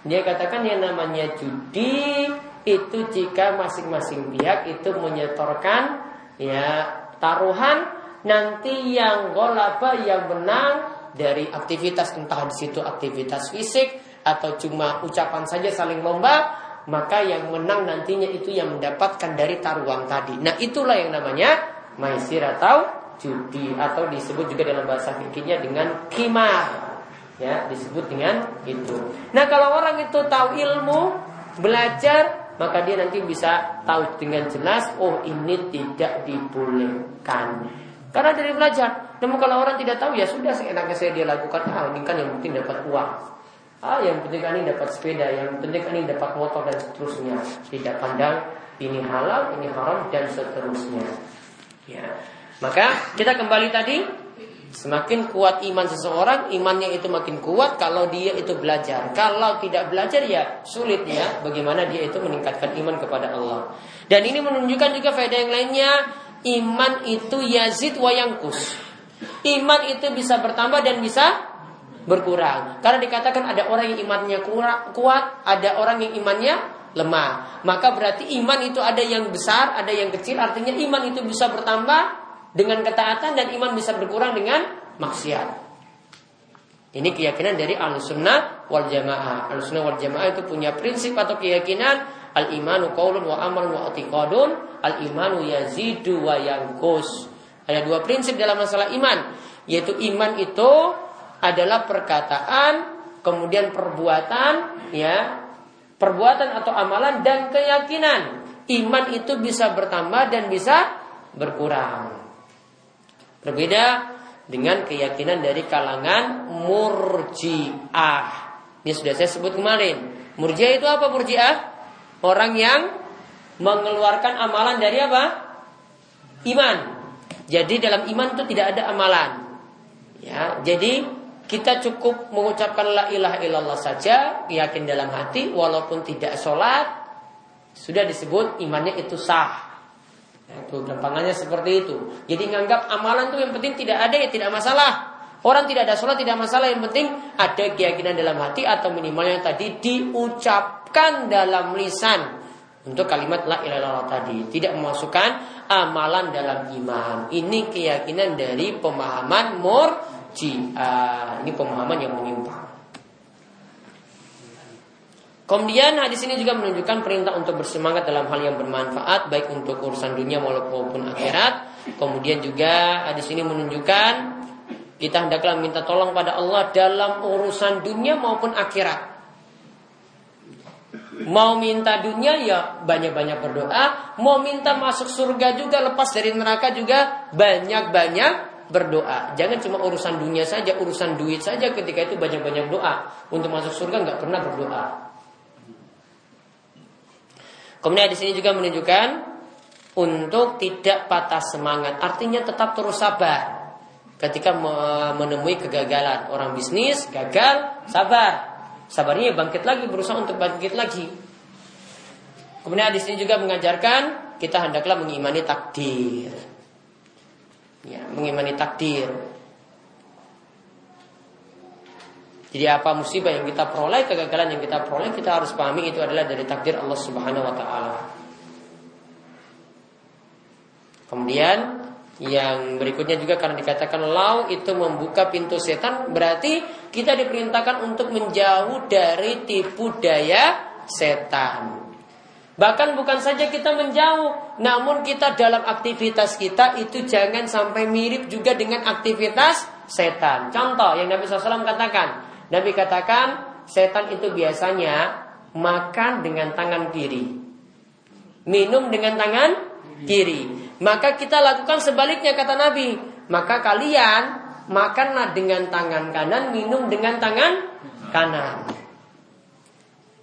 dia katakan yang namanya judi itu jika masing-masing pihak itu menyetorkan ya taruhan nanti yang golaba yang menang dari aktivitas entah di situ aktivitas fisik atau cuma ucapan saja saling lomba maka yang menang nantinya itu yang mendapatkan dari taruhan tadi. Nah itulah yang namanya maisir atau judi atau disebut juga dalam bahasa fikihnya dengan kimar ya disebut dengan itu. Nah kalau orang itu tahu ilmu belajar maka dia nanti bisa tahu dengan jelas oh ini tidak dibolehkan. Karena dari belajar namun kalau orang tidak tahu ya sudah seenaknya saya dia lakukan. Ah ini kan yang penting dapat uang. Ah yang penting kan ini dapat sepeda yang penting kan ini dapat motor dan seterusnya. Tidak pandang ini halal ini haram dan seterusnya. Ya. Maka kita kembali tadi Semakin kuat iman seseorang, imannya itu makin kuat kalau dia itu belajar. Kalau tidak belajar ya sulit ya bagaimana dia itu meningkatkan iman kepada Allah. Dan ini menunjukkan juga faedah yang lainnya, iman itu yazid wa yangkus. Iman itu bisa bertambah dan bisa berkurang. Karena dikatakan ada orang yang imannya kuat, ada orang yang imannya lemah. Maka berarti iman itu ada yang besar, ada yang kecil. Artinya iman itu bisa bertambah dengan ketaatan dan iman bisa berkurang dengan maksiat. Ini keyakinan dari al-sunnah wal jamaah. Al-sunnah wal jamaah itu punya prinsip atau keyakinan al-imanu qaulun wa amal wa i'tiqadun, al-imanu yazidu wa yanqus. Ada dua prinsip dalam masalah iman, yaitu iman itu adalah perkataan, kemudian perbuatan, ya, perbuatan atau amalan dan keyakinan. Iman itu bisa bertambah dan bisa berkurang. Berbeda dengan keyakinan dari kalangan murjiah. Ini sudah saya sebut kemarin. Murjiah itu apa murjiah? Orang yang mengeluarkan amalan dari apa? Iman. Jadi dalam iman itu tidak ada amalan. Ya, jadi kita cukup mengucapkan la ilaha illallah saja, yakin dalam hati walaupun tidak sholat, sudah disebut imannya itu sah. Itu gampangannya seperti itu. Jadi nganggap amalan itu yang penting tidak ada ya tidak masalah. Orang tidak ada sholat tidak masalah yang penting ada keyakinan dalam hati atau minimal yang tadi diucapkan dalam lisan untuk kalimat la ilaha illallah tadi tidak memasukkan amalan dalam iman. Ini keyakinan dari pemahaman murji'ah. Ini pemahaman yang menyimpang. Kemudian hadis ini juga menunjukkan perintah untuk bersemangat dalam hal yang bermanfaat baik untuk urusan dunia maupun akhirat. Kemudian juga hadis ini menunjukkan kita hendaklah minta tolong pada Allah dalam urusan dunia maupun akhirat. Mau minta dunia ya banyak-banyak berdoa, mau minta masuk surga juga lepas dari neraka juga banyak-banyak berdoa. Jangan cuma urusan dunia saja, urusan duit saja ketika itu banyak-banyak doa. Untuk masuk surga nggak pernah berdoa. Kemudian di sini juga menunjukkan untuk tidak patah semangat. Artinya tetap terus sabar. Ketika menemui kegagalan orang bisnis gagal, sabar. Sabarnya bangkit lagi, berusaha untuk bangkit lagi. Kemudian di sini juga mengajarkan kita hendaklah mengimani takdir. Ya, mengimani takdir. Jadi apa musibah yang kita peroleh, kegagalan yang kita peroleh, kita harus pahami itu adalah dari takdir Allah Subhanahu wa taala. Kemudian yang berikutnya juga karena dikatakan lau itu membuka pintu setan berarti kita diperintahkan untuk menjauh dari tipu daya setan. Bahkan bukan saja kita menjauh, namun kita dalam aktivitas kita itu jangan sampai mirip juga dengan aktivitas setan. Contoh yang Nabi SAW katakan, Nabi katakan setan itu biasanya makan dengan tangan kiri. Minum dengan tangan kiri. Maka kita lakukan sebaliknya kata Nabi. Maka kalian makanlah dengan tangan kanan, minum dengan tangan kanan.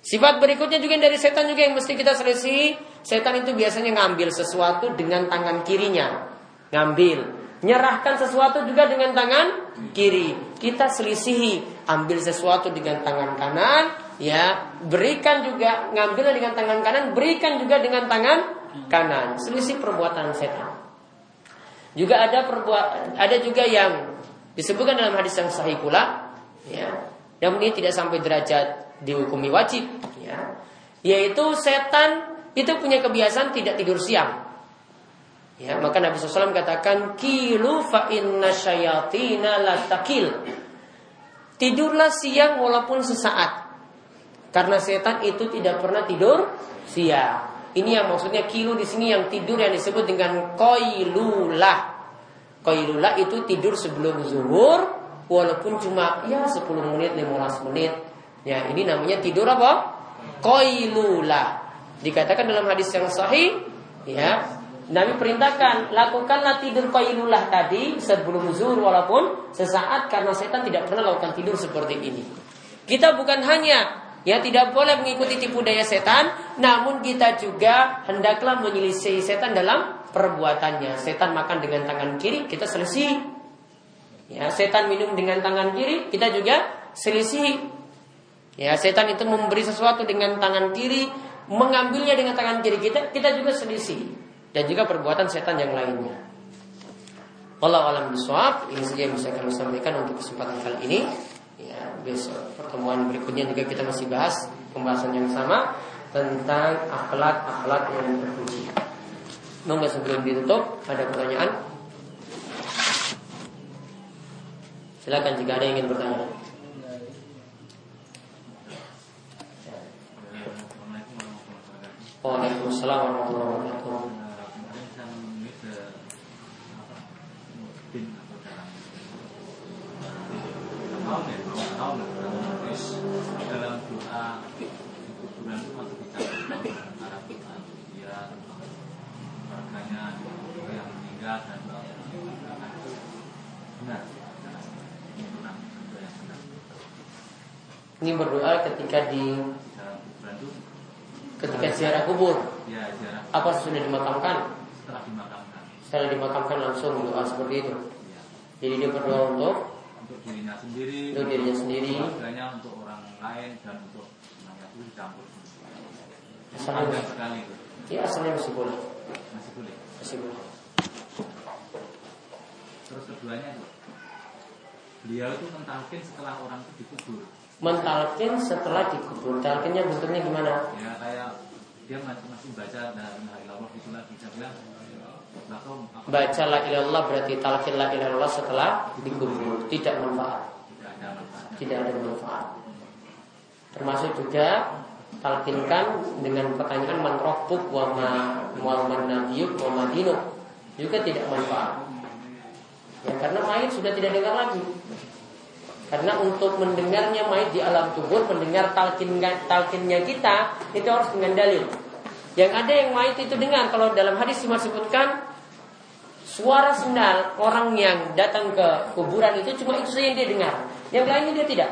Sifat berikutnya juga dari setan juga yang mesti kita selisih. Setan itu biasanya ngambil sesuatu dengan tangan kirinya. Ngambil. Nyerahkan sesuatu juga dengan tangan kiri. Kita selisihi, ambil sesuatu dengan tangan kanan, ya, berikan juga ngambil dengan tangan kanan, berikan juga dengan tangan kanan. Selisih perbuatan setan. Juga ada perbuat ada juga yang disebutkan dalam hadis yang sahih pula, ya. Namun ini tidak sampai derajat dihukumi wajib, ya. Yaitu setan itu punya kebiasaan tidak tidur siang. Ya, maka Nabi SAW katakan kilu fa inna syayatina latakil. Tidurlah siang walaupun sesaat. Karena setan itu tidak pernah tidur siang. Ini yang maksudnya kilu di sini yang tidur yang disebut dengan koilulah. Koilulah itu tidur sebelum zuhur walaupun cuma ya 10 menit 15 menit. Ya, ini namanya tidur apa? Koilulah. Dikatakan dalam hadis yang sahih ya Nabi perintahkan lakukanlah tidur qailullah tadi sebelum zuhur walaupun sesaat karena setan tidak pernah lakukan tidur seperti ini. Kita bukan hanya ya tidak boleh mengikuti tipu daya setan, namun kita juga hendaklah menyelisih setan dalam perbuatannya. Setan makan dengan tangan kiri, kita selisih. Ya, setan minum dengan tangan kiri, kita juga selisih. Ya, setan itu memberi sesuatu dengan tangan kiri, mengambilnya dengan tangan kiri kita, kita juga selisih. Dan juga perbuatan setan yang lainnya. Allah alam biswab, ini saja yang bisa kami sampaikan untuk kesempatan kali ini. Ya, besok pertemuan berikutnya juga kita masih bahas pembahasan yang sama tentang akhlak-akhlak yang terpuji. Monggo sebelum ditutup ada pertanyaan? Silakan jika ada yang ingin bertanya. Waalaikumsalam warahmatullahi wabarakatuh. Dalam doa kuburan itu masih bisa antara doa dia keluarganya yang meninggal dan benar ini berdoa ketika di ketika ziarah kubur. Ya, ziarah. Apa sudah dimakamkan? Setelah dimakamkan. Setelah dimakamkan langsung doa seperti itu. Ya. Jadi dia berdoa untuk untuk dirinya sendiri, untuk dirinya sendiri, keluarganya, untuk orang lain dan untuk semuanya itu dicampur. Asalnya sekali. Iya asalnya masih boleh. Masih boleh. Masih boleh. Terus keduanya itu beliau itu mentalkin setelah orang itu dikubur. Mentalkin setelah dikubur. Talkinnya bentuknya gimana? Ya kayak dia masih masih baca dan ilallah itu lagi. Dia bilang Baca la ilallah berarti talqin la ilallah setelah dikubur. Tidak manfaat. Tidak ada manfaat. Termasuk juga Talkinkan dengan pertanyaan Man robbuk wa ma man nabiyuk wa ma Juga tidak manfaat. Ya, Karena mayat sudah tidak dengar lagi. Karena untuk mendengarnya mayat di alam kubur, mendengar talkin talkinnya kita, itu harus dengan dalil. Yang ada yang mayat itu dengar. Kalau dalam hadis disebutkan Suara sendal orang yang datang ke kuburan itu cuma itu saja yang dia dengar. Yang lainnya dia tidak.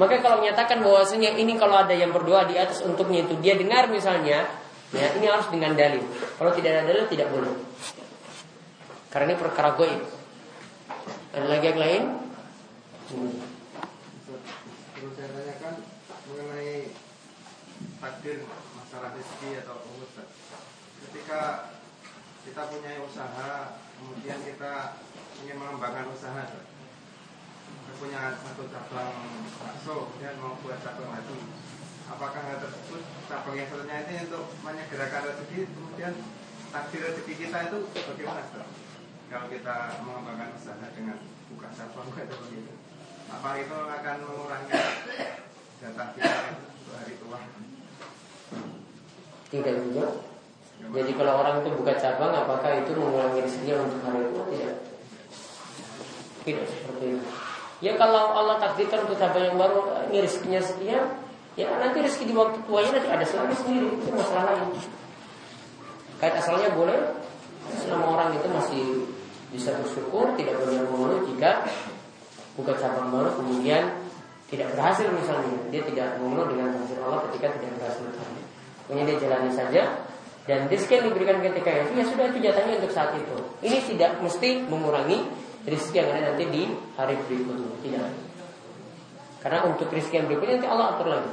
Maka kalau menyatakan bahwasanya ini kalau ada yang berdoa di atas untuknya itu dia dengar misalnya, ya ini harus dengan dalil. Kalau tidak ada dalil tidak boleh. Karena ini perkara goib. Ada lagi yang lain? Hmm. Terus saya tanyakan mengenai takdir masalah rezeki atau umur. Ketika kita punya usaha kemudian kita ingin mengembangkan usaha kita punya satu cabang bakso kemudian mau buat cabang lagi. Apakah hal tersebut cabang yang satunya ini untuk menyegerakan rezeki kemudian takdir rezeki kita itu bagaimana kalau kita mengembangkan usaha dengan buka cabang atau begitu apa itu akan mengurangi data kita untuk hari tua tidak juga jadi kalau orang itu buka cabang, apakah itu mengurangi rezekinya untuk hari itu? Tidak. Tidak seperti itu. Ya kalau Allah takdirkan untuk cabang yang baru ini rezekinya sekian, ya nanti rezeki di waktu tuanya nanti ada selalu sendiri itu masalah lain. Kait asalnya boleh, selama orang itu masih bisa bersyukur, tidak boleh mengeluh jika buka cabang baru kemudian tidak berhasil misalnya dia tidak mengeluh dengan takdir Allah ketika tidak berhasil Pokoknya dia jalani saja dan rezeki yang diberikan ketika itu ya sudah itu jatahnya untuk saat itu. Ini tidak mesti mengurangi rezeki yang ada nanti di hari berikutnya. Tidak. Karena untuk rezeki yang berikutnya nanti Allah atur lagi.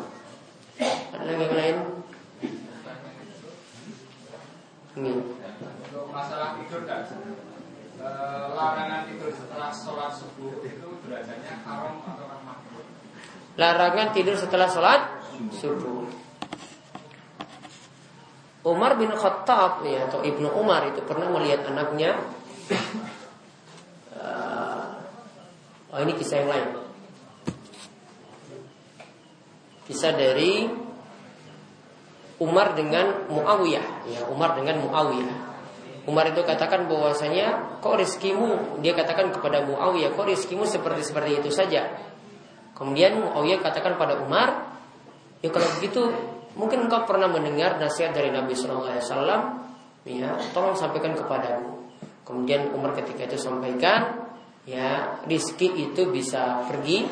Ada lagi yang lain? Ini. Masalah tidur kan, larangan tidur setelah sholat subuh itu derajatnya haram atau makruh? Larangan tidur setelah sholat subuh. Umar bin Khattab ya, atau Ibnu Umar itu pernah melihat anaknya. Uh, Oh ini kisah yang lain. Kisah dari Umar dengan Muawiyah ya, Umar dengan Muawiyah. Umar itu katakan bahwasanya kok rizkimu? Dia katakan kepada Muawiyah kok rizkimu seperti seperti itu saja? Kemudian Muawiyah katakan pada Umar ya kalau begitu Mungkin engkau pernah mendengar nasihat dari Nabi Shallallahu Alaihi Wasallam, ya, tolong sampaikan kepadaku. Kemudian Umar ketika itu sampaikan, ya, rizki itu bisa pergi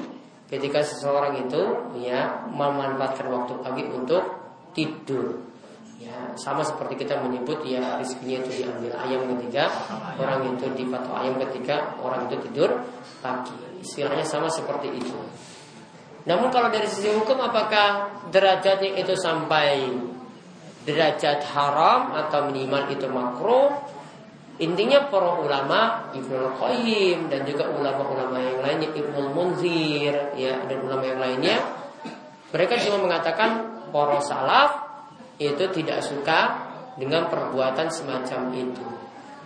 ketika seseorang itu, ya, memanfaatkan waktu pagi untuk tidur. Ya, sama seperti kita menyebut ya rezekinya itu diambil ayam ketika orang itu dipatok ayam ketika orang itu tidur pagi. Istilahnya sama seperti itu. Namun kalau dari sisi hukum apakah derajatnya itu sampai derajat haram atau minimal itu makruh? Intinya para ulama Ibnu Qayyim dan juga ulama-ulama yang lainnya Ibnu Munzir ya dan ulama yang lainnya mereka cuma mengatakan para salaf itu tidak suka dengan perbuatan semacam itu.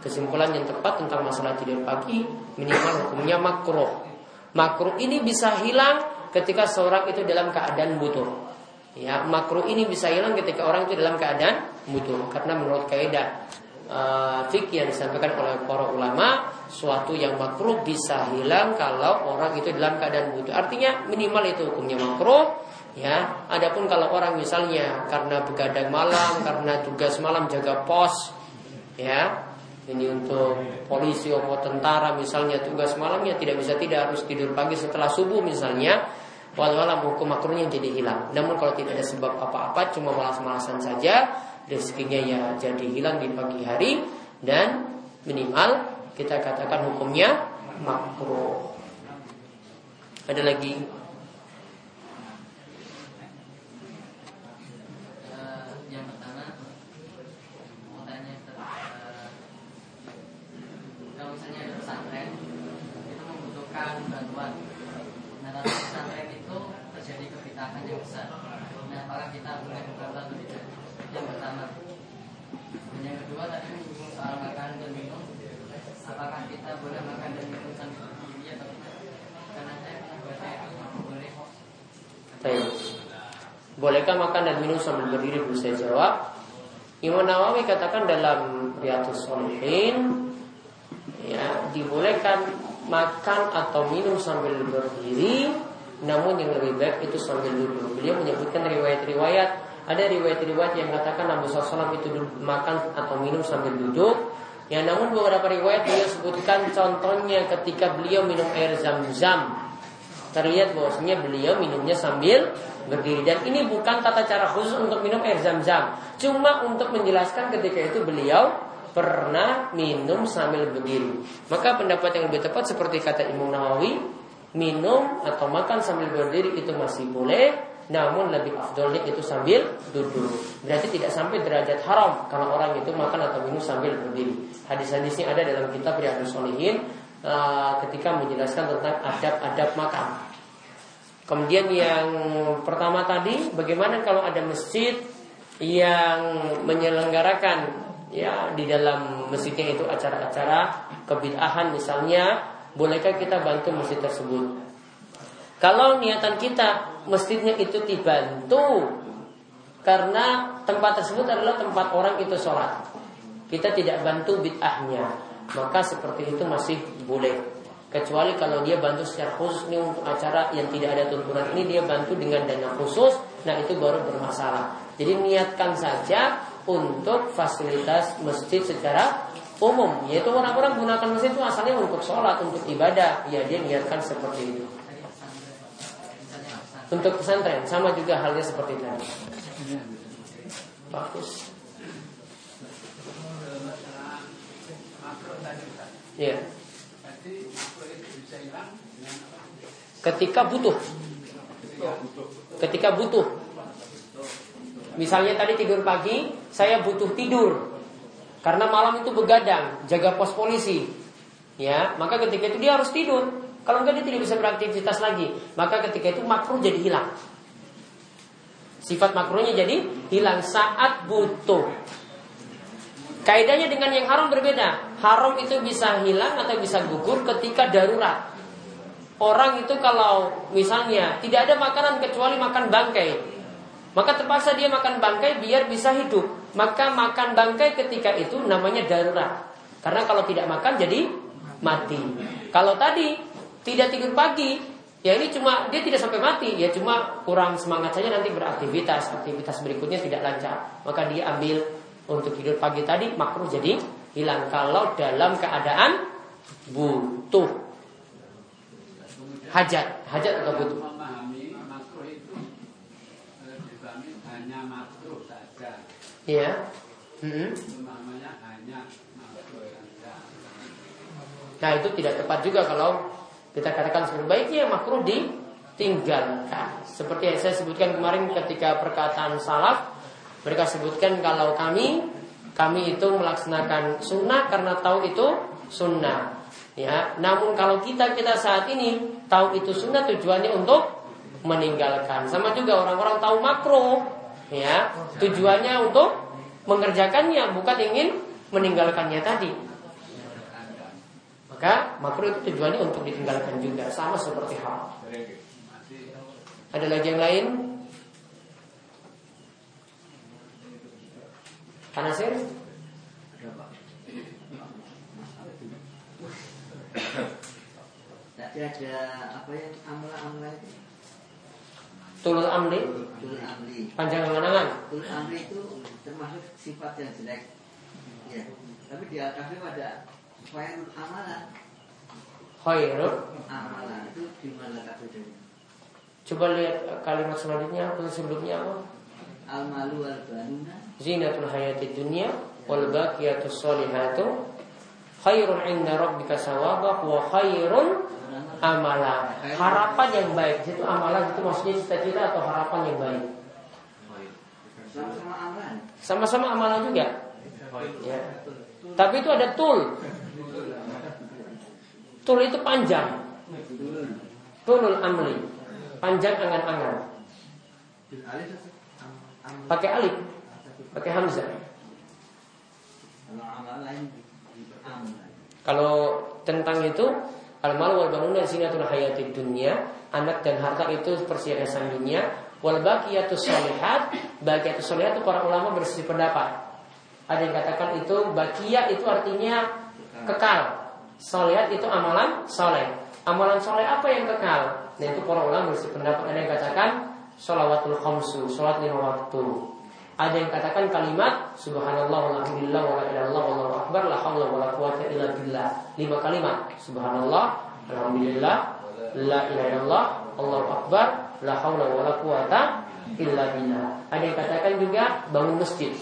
Kesimpulan yang tepat tentang masalah tidur pagi minimal hukumnya makruh. Makruh ini bisa hilang ketika seorang itu dalam keadaan butuh. Ya, makruh ini bisa hilang ketika orang itu dalam keadaan butuh. Karena menurut kaidah uh, fikih yang disampaikan oleh para ulama, suatu yang makruh bisa hilang kalau orang itu dalam keadaan butuh. Artinya minimal itu hukumnya makruh Ya, adapun kalau orang misalnya karena begadang malam, karena tugas malam jaga pos, ya, ini untuk polisi atau tentara misalnya tugas malamnya tidak bisa tidak harus tidur pagi setelah subuh misalnya, walau hukum makruhnya jadi hilang. Namun kalau tidak ada sebab apa-apa, cuma malas-malasan saja, rezekinya ya jadi hilang di pagi hari dan minimal kita katakan hukumnya makruh. Ada lagi Bolehkah makan dan minum sambil berdiri? Belum saya jawab. Imam Nawawi katakan dalam Riyadhus Shalihin ya dibolehkan makan atau minum sambil berdiri. Namun yang lebih baik itu sambil duduk. Beliau menyebutkan riwayat-riwayat ada riwayat-riwayat yang katakan Nabi SAW itu makan atau minum sambil duduk. Ya namun beberapa riwayat beliau sebutkan contohnya ketika beliau minum air zam-zam. Terlihat bahwasanya beliau minumnya sambil berdiri. Dan ini bukan tata cara khusus untuk minum air zam-zam. Cuma untuk menjelaskan ketika itu beliau pernah minum sambil berdiri. Maka pendapat yang lebih tepat seperti kata Imam Nawawi minum atau makan sambil berdiri itu masih boleh namun lebih afdolnya itu sambil duduk. Berarti tidak sampai derajat haram kalau orang itu makan atau minum sambil berdiri. Hadis-hadisnya ada dalam kitab Riyadhus Shalihin uh, ketika menjelaskan tentang adab-adab makan. Kemudian yang pertama tadi, bagaimana kalau ada masjid yang menyelenggarakan ya di dalam masjidnya itu acara-acara kebid'ahan misalnya, bolehkah kita bantu masjid tersebut? Kalau niatan kita masjidnya itu dibantu karena tempat tersebut adalah tempat orang itu sholat, kita tidak bantu bid'ahnya, maka seperti itu masih boleh. Kecuali kalau dia bantu secara khusus ini untuk acara yang tidak ada tuntunan ini dia bantu dengan dana khusus nah itu baru bermasalah. Jadi niatkan saja untuk fasilitas masjid secara umum. Yaitu orang-orang gunakan masjid itu asalnya untuk sholat untuk ibadah. Ya dia niatkan seperti itu untuk pesantren sama juga halnya seperti tadi bagus ya. Ketika butuh. Ketika butuh. Misalnya tadi tidur pagi, saya butuh tidur. Karena malam itu begadang, jaga pos polisi. Ya, maka ketika itu dia harus tidur. Kalau enggak dia tidak bisa beraktivitas lagi. Maka ketika itu makruh jadi hilang. Sifat makruhnya jadi hilang saat butuh. Kaidahnya dengan yang haram berbeda. Haram itu bisa hilang atau bisa gugur ketika darurat. Orang itu kalau misalnya tidak ada makanan kecuali makan bangkai, maka terpaksa dia makan bangkai biar bisa hidup. Maka makan bangkai ketika itu namanya darurat. Karena kalau tidak makan jadi mati. Kalau tadi tidak tidur pagi, ya ini cuma dia tidak sampai mati, ya cuma kurang semangat saja nanti beraktivitas, aktivitas berikutnya tidak lancar. Maka dia ambil untuk tidur pagi tadi makruh jadi hilang. Kalau dalam keadaan butuh. Hajat. Hajat atau butuh? saja. Ya. Hmm. Nah itu tidak tepat juga kalau kita katakan sebaiknya makruh ditinggalkan. Seperti yang saya sebutkan kemarin ketika perkataan salaf, mereka sebutkan kalau kami kami itu melaksanakan sunnah karena tahu itu sunnah. Ya, namun kalau kita kita saat ini tahu itu sunnah tujuannya untuk meninggalkan. Sama juga orang-orang tahu makruh, ya tujuannya untuk mengerjakannya bukan ingin meninggalkannya tadi. Maka makruh itu tujuannya untuk ditinggalkan juga sama seperti hal. Ada lagi yang lain? Panasir? Tadi ada apa ya amla-amla itu? Tulul amli? Tulul amli. Panjang angan Tulul amli itu termasuk sifat yang jelek. Ya. Tapi di Al-Kahfi ada khairul amalan. Khairul Amalan itu di mana kategorinya? Coba lihat kalimat selanjutnya atau sebelumnya apa? Al-malu al-banuna Zinatul hayati dunia wal baqiyatus solihatu khairun inda rabbika sawaba wa khairun amala. Harapan yang baik itu amalan itu maksudnya cita-cita atau harapan yang baik. sama-sama amalan. Sama-sama amalan juga. Ya. Tapi itu ada tul. Tul itu panjang. Tulul amli. Panjang angan-angan. Pakai alif, pakai hamzah. Kalau tentang itu al-mal wal banuna zinatul hayati dunia, anak dan harta itu perhiasan dunia, wal baqiyatus sholihat, baqiyatus sholihat itu para ulama bersisi pendapat. Ada yang katakan itu bakia itu artinya kekal. Solihat itu amalan soleh. Amalan soleh apa yang kekal? Nah itu para ulama bersisi pendapat. Ada yang katakan sholawatul khamsu, sholat lima waktu. Ada yang katakan kalimat Subhanallah walhamdulillah wa la illallah wallahu akbar la haula wala quwata illa billah. Lima kalimat. Subhanallah, alhamdulillah, la ilaha illallah, Allahu akbar, la haula wala quwata illa billah. Ada yang katakan juga bangun masjid.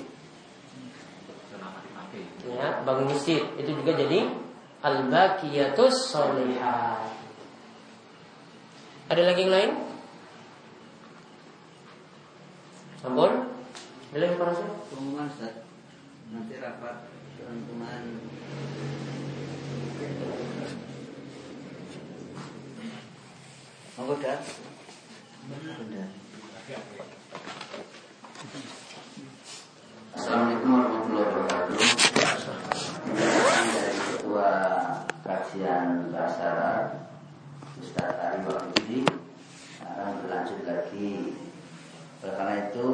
Ya, bangun masjid itu juga jadi al-baqiyatus sholihat. Ada lagi yang lain? Sampun? Ada lagi para? Pengumuman Ustaz. Nanti rapat teman-teman Monggo dah. Assalamualaikum warahmatullahi wabarakatuh. Penjelasan dari Ketua Kajian Bahasa Arab Ustaz Ari Wahidi akan berlanjut lagi. Karena itu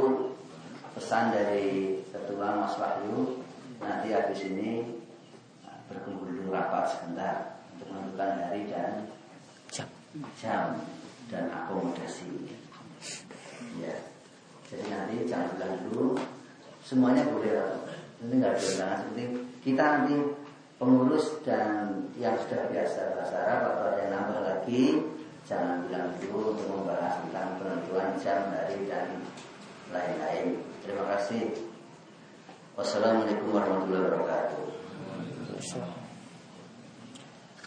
pesan dari Ketua Mas Wahyu nanti habis ini berkumpul dulu rapat sebentar untuk menentukan hari dan Jam. jam dan akomodasi. Ya. Jadi nanti jangan bilang dulu semuanya boleh. Ini nggak undangan seperti kita nanti pengurus dan yang sudah biasa bahasa Arab atau ada yang nambah lagi jangan bilang dulu untuk membahas tentang penentuan jam hari dan lain-lain. Terima kasih. Wassalamualaikum warahmatullahi wabarakatuh.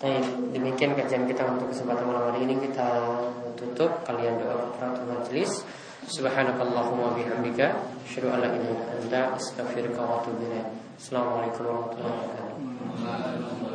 Baik, demikian kajian kita untuk kesempatan malam hari ini kita tutup kalian doa kafaratul majelis. Subhanakallahumma bihamdika asyhadu an la ilaha illa anta astaghfiruka wa atubu ilaik. Assalamualaikum warahmatullahi wabarakatuh. 来来来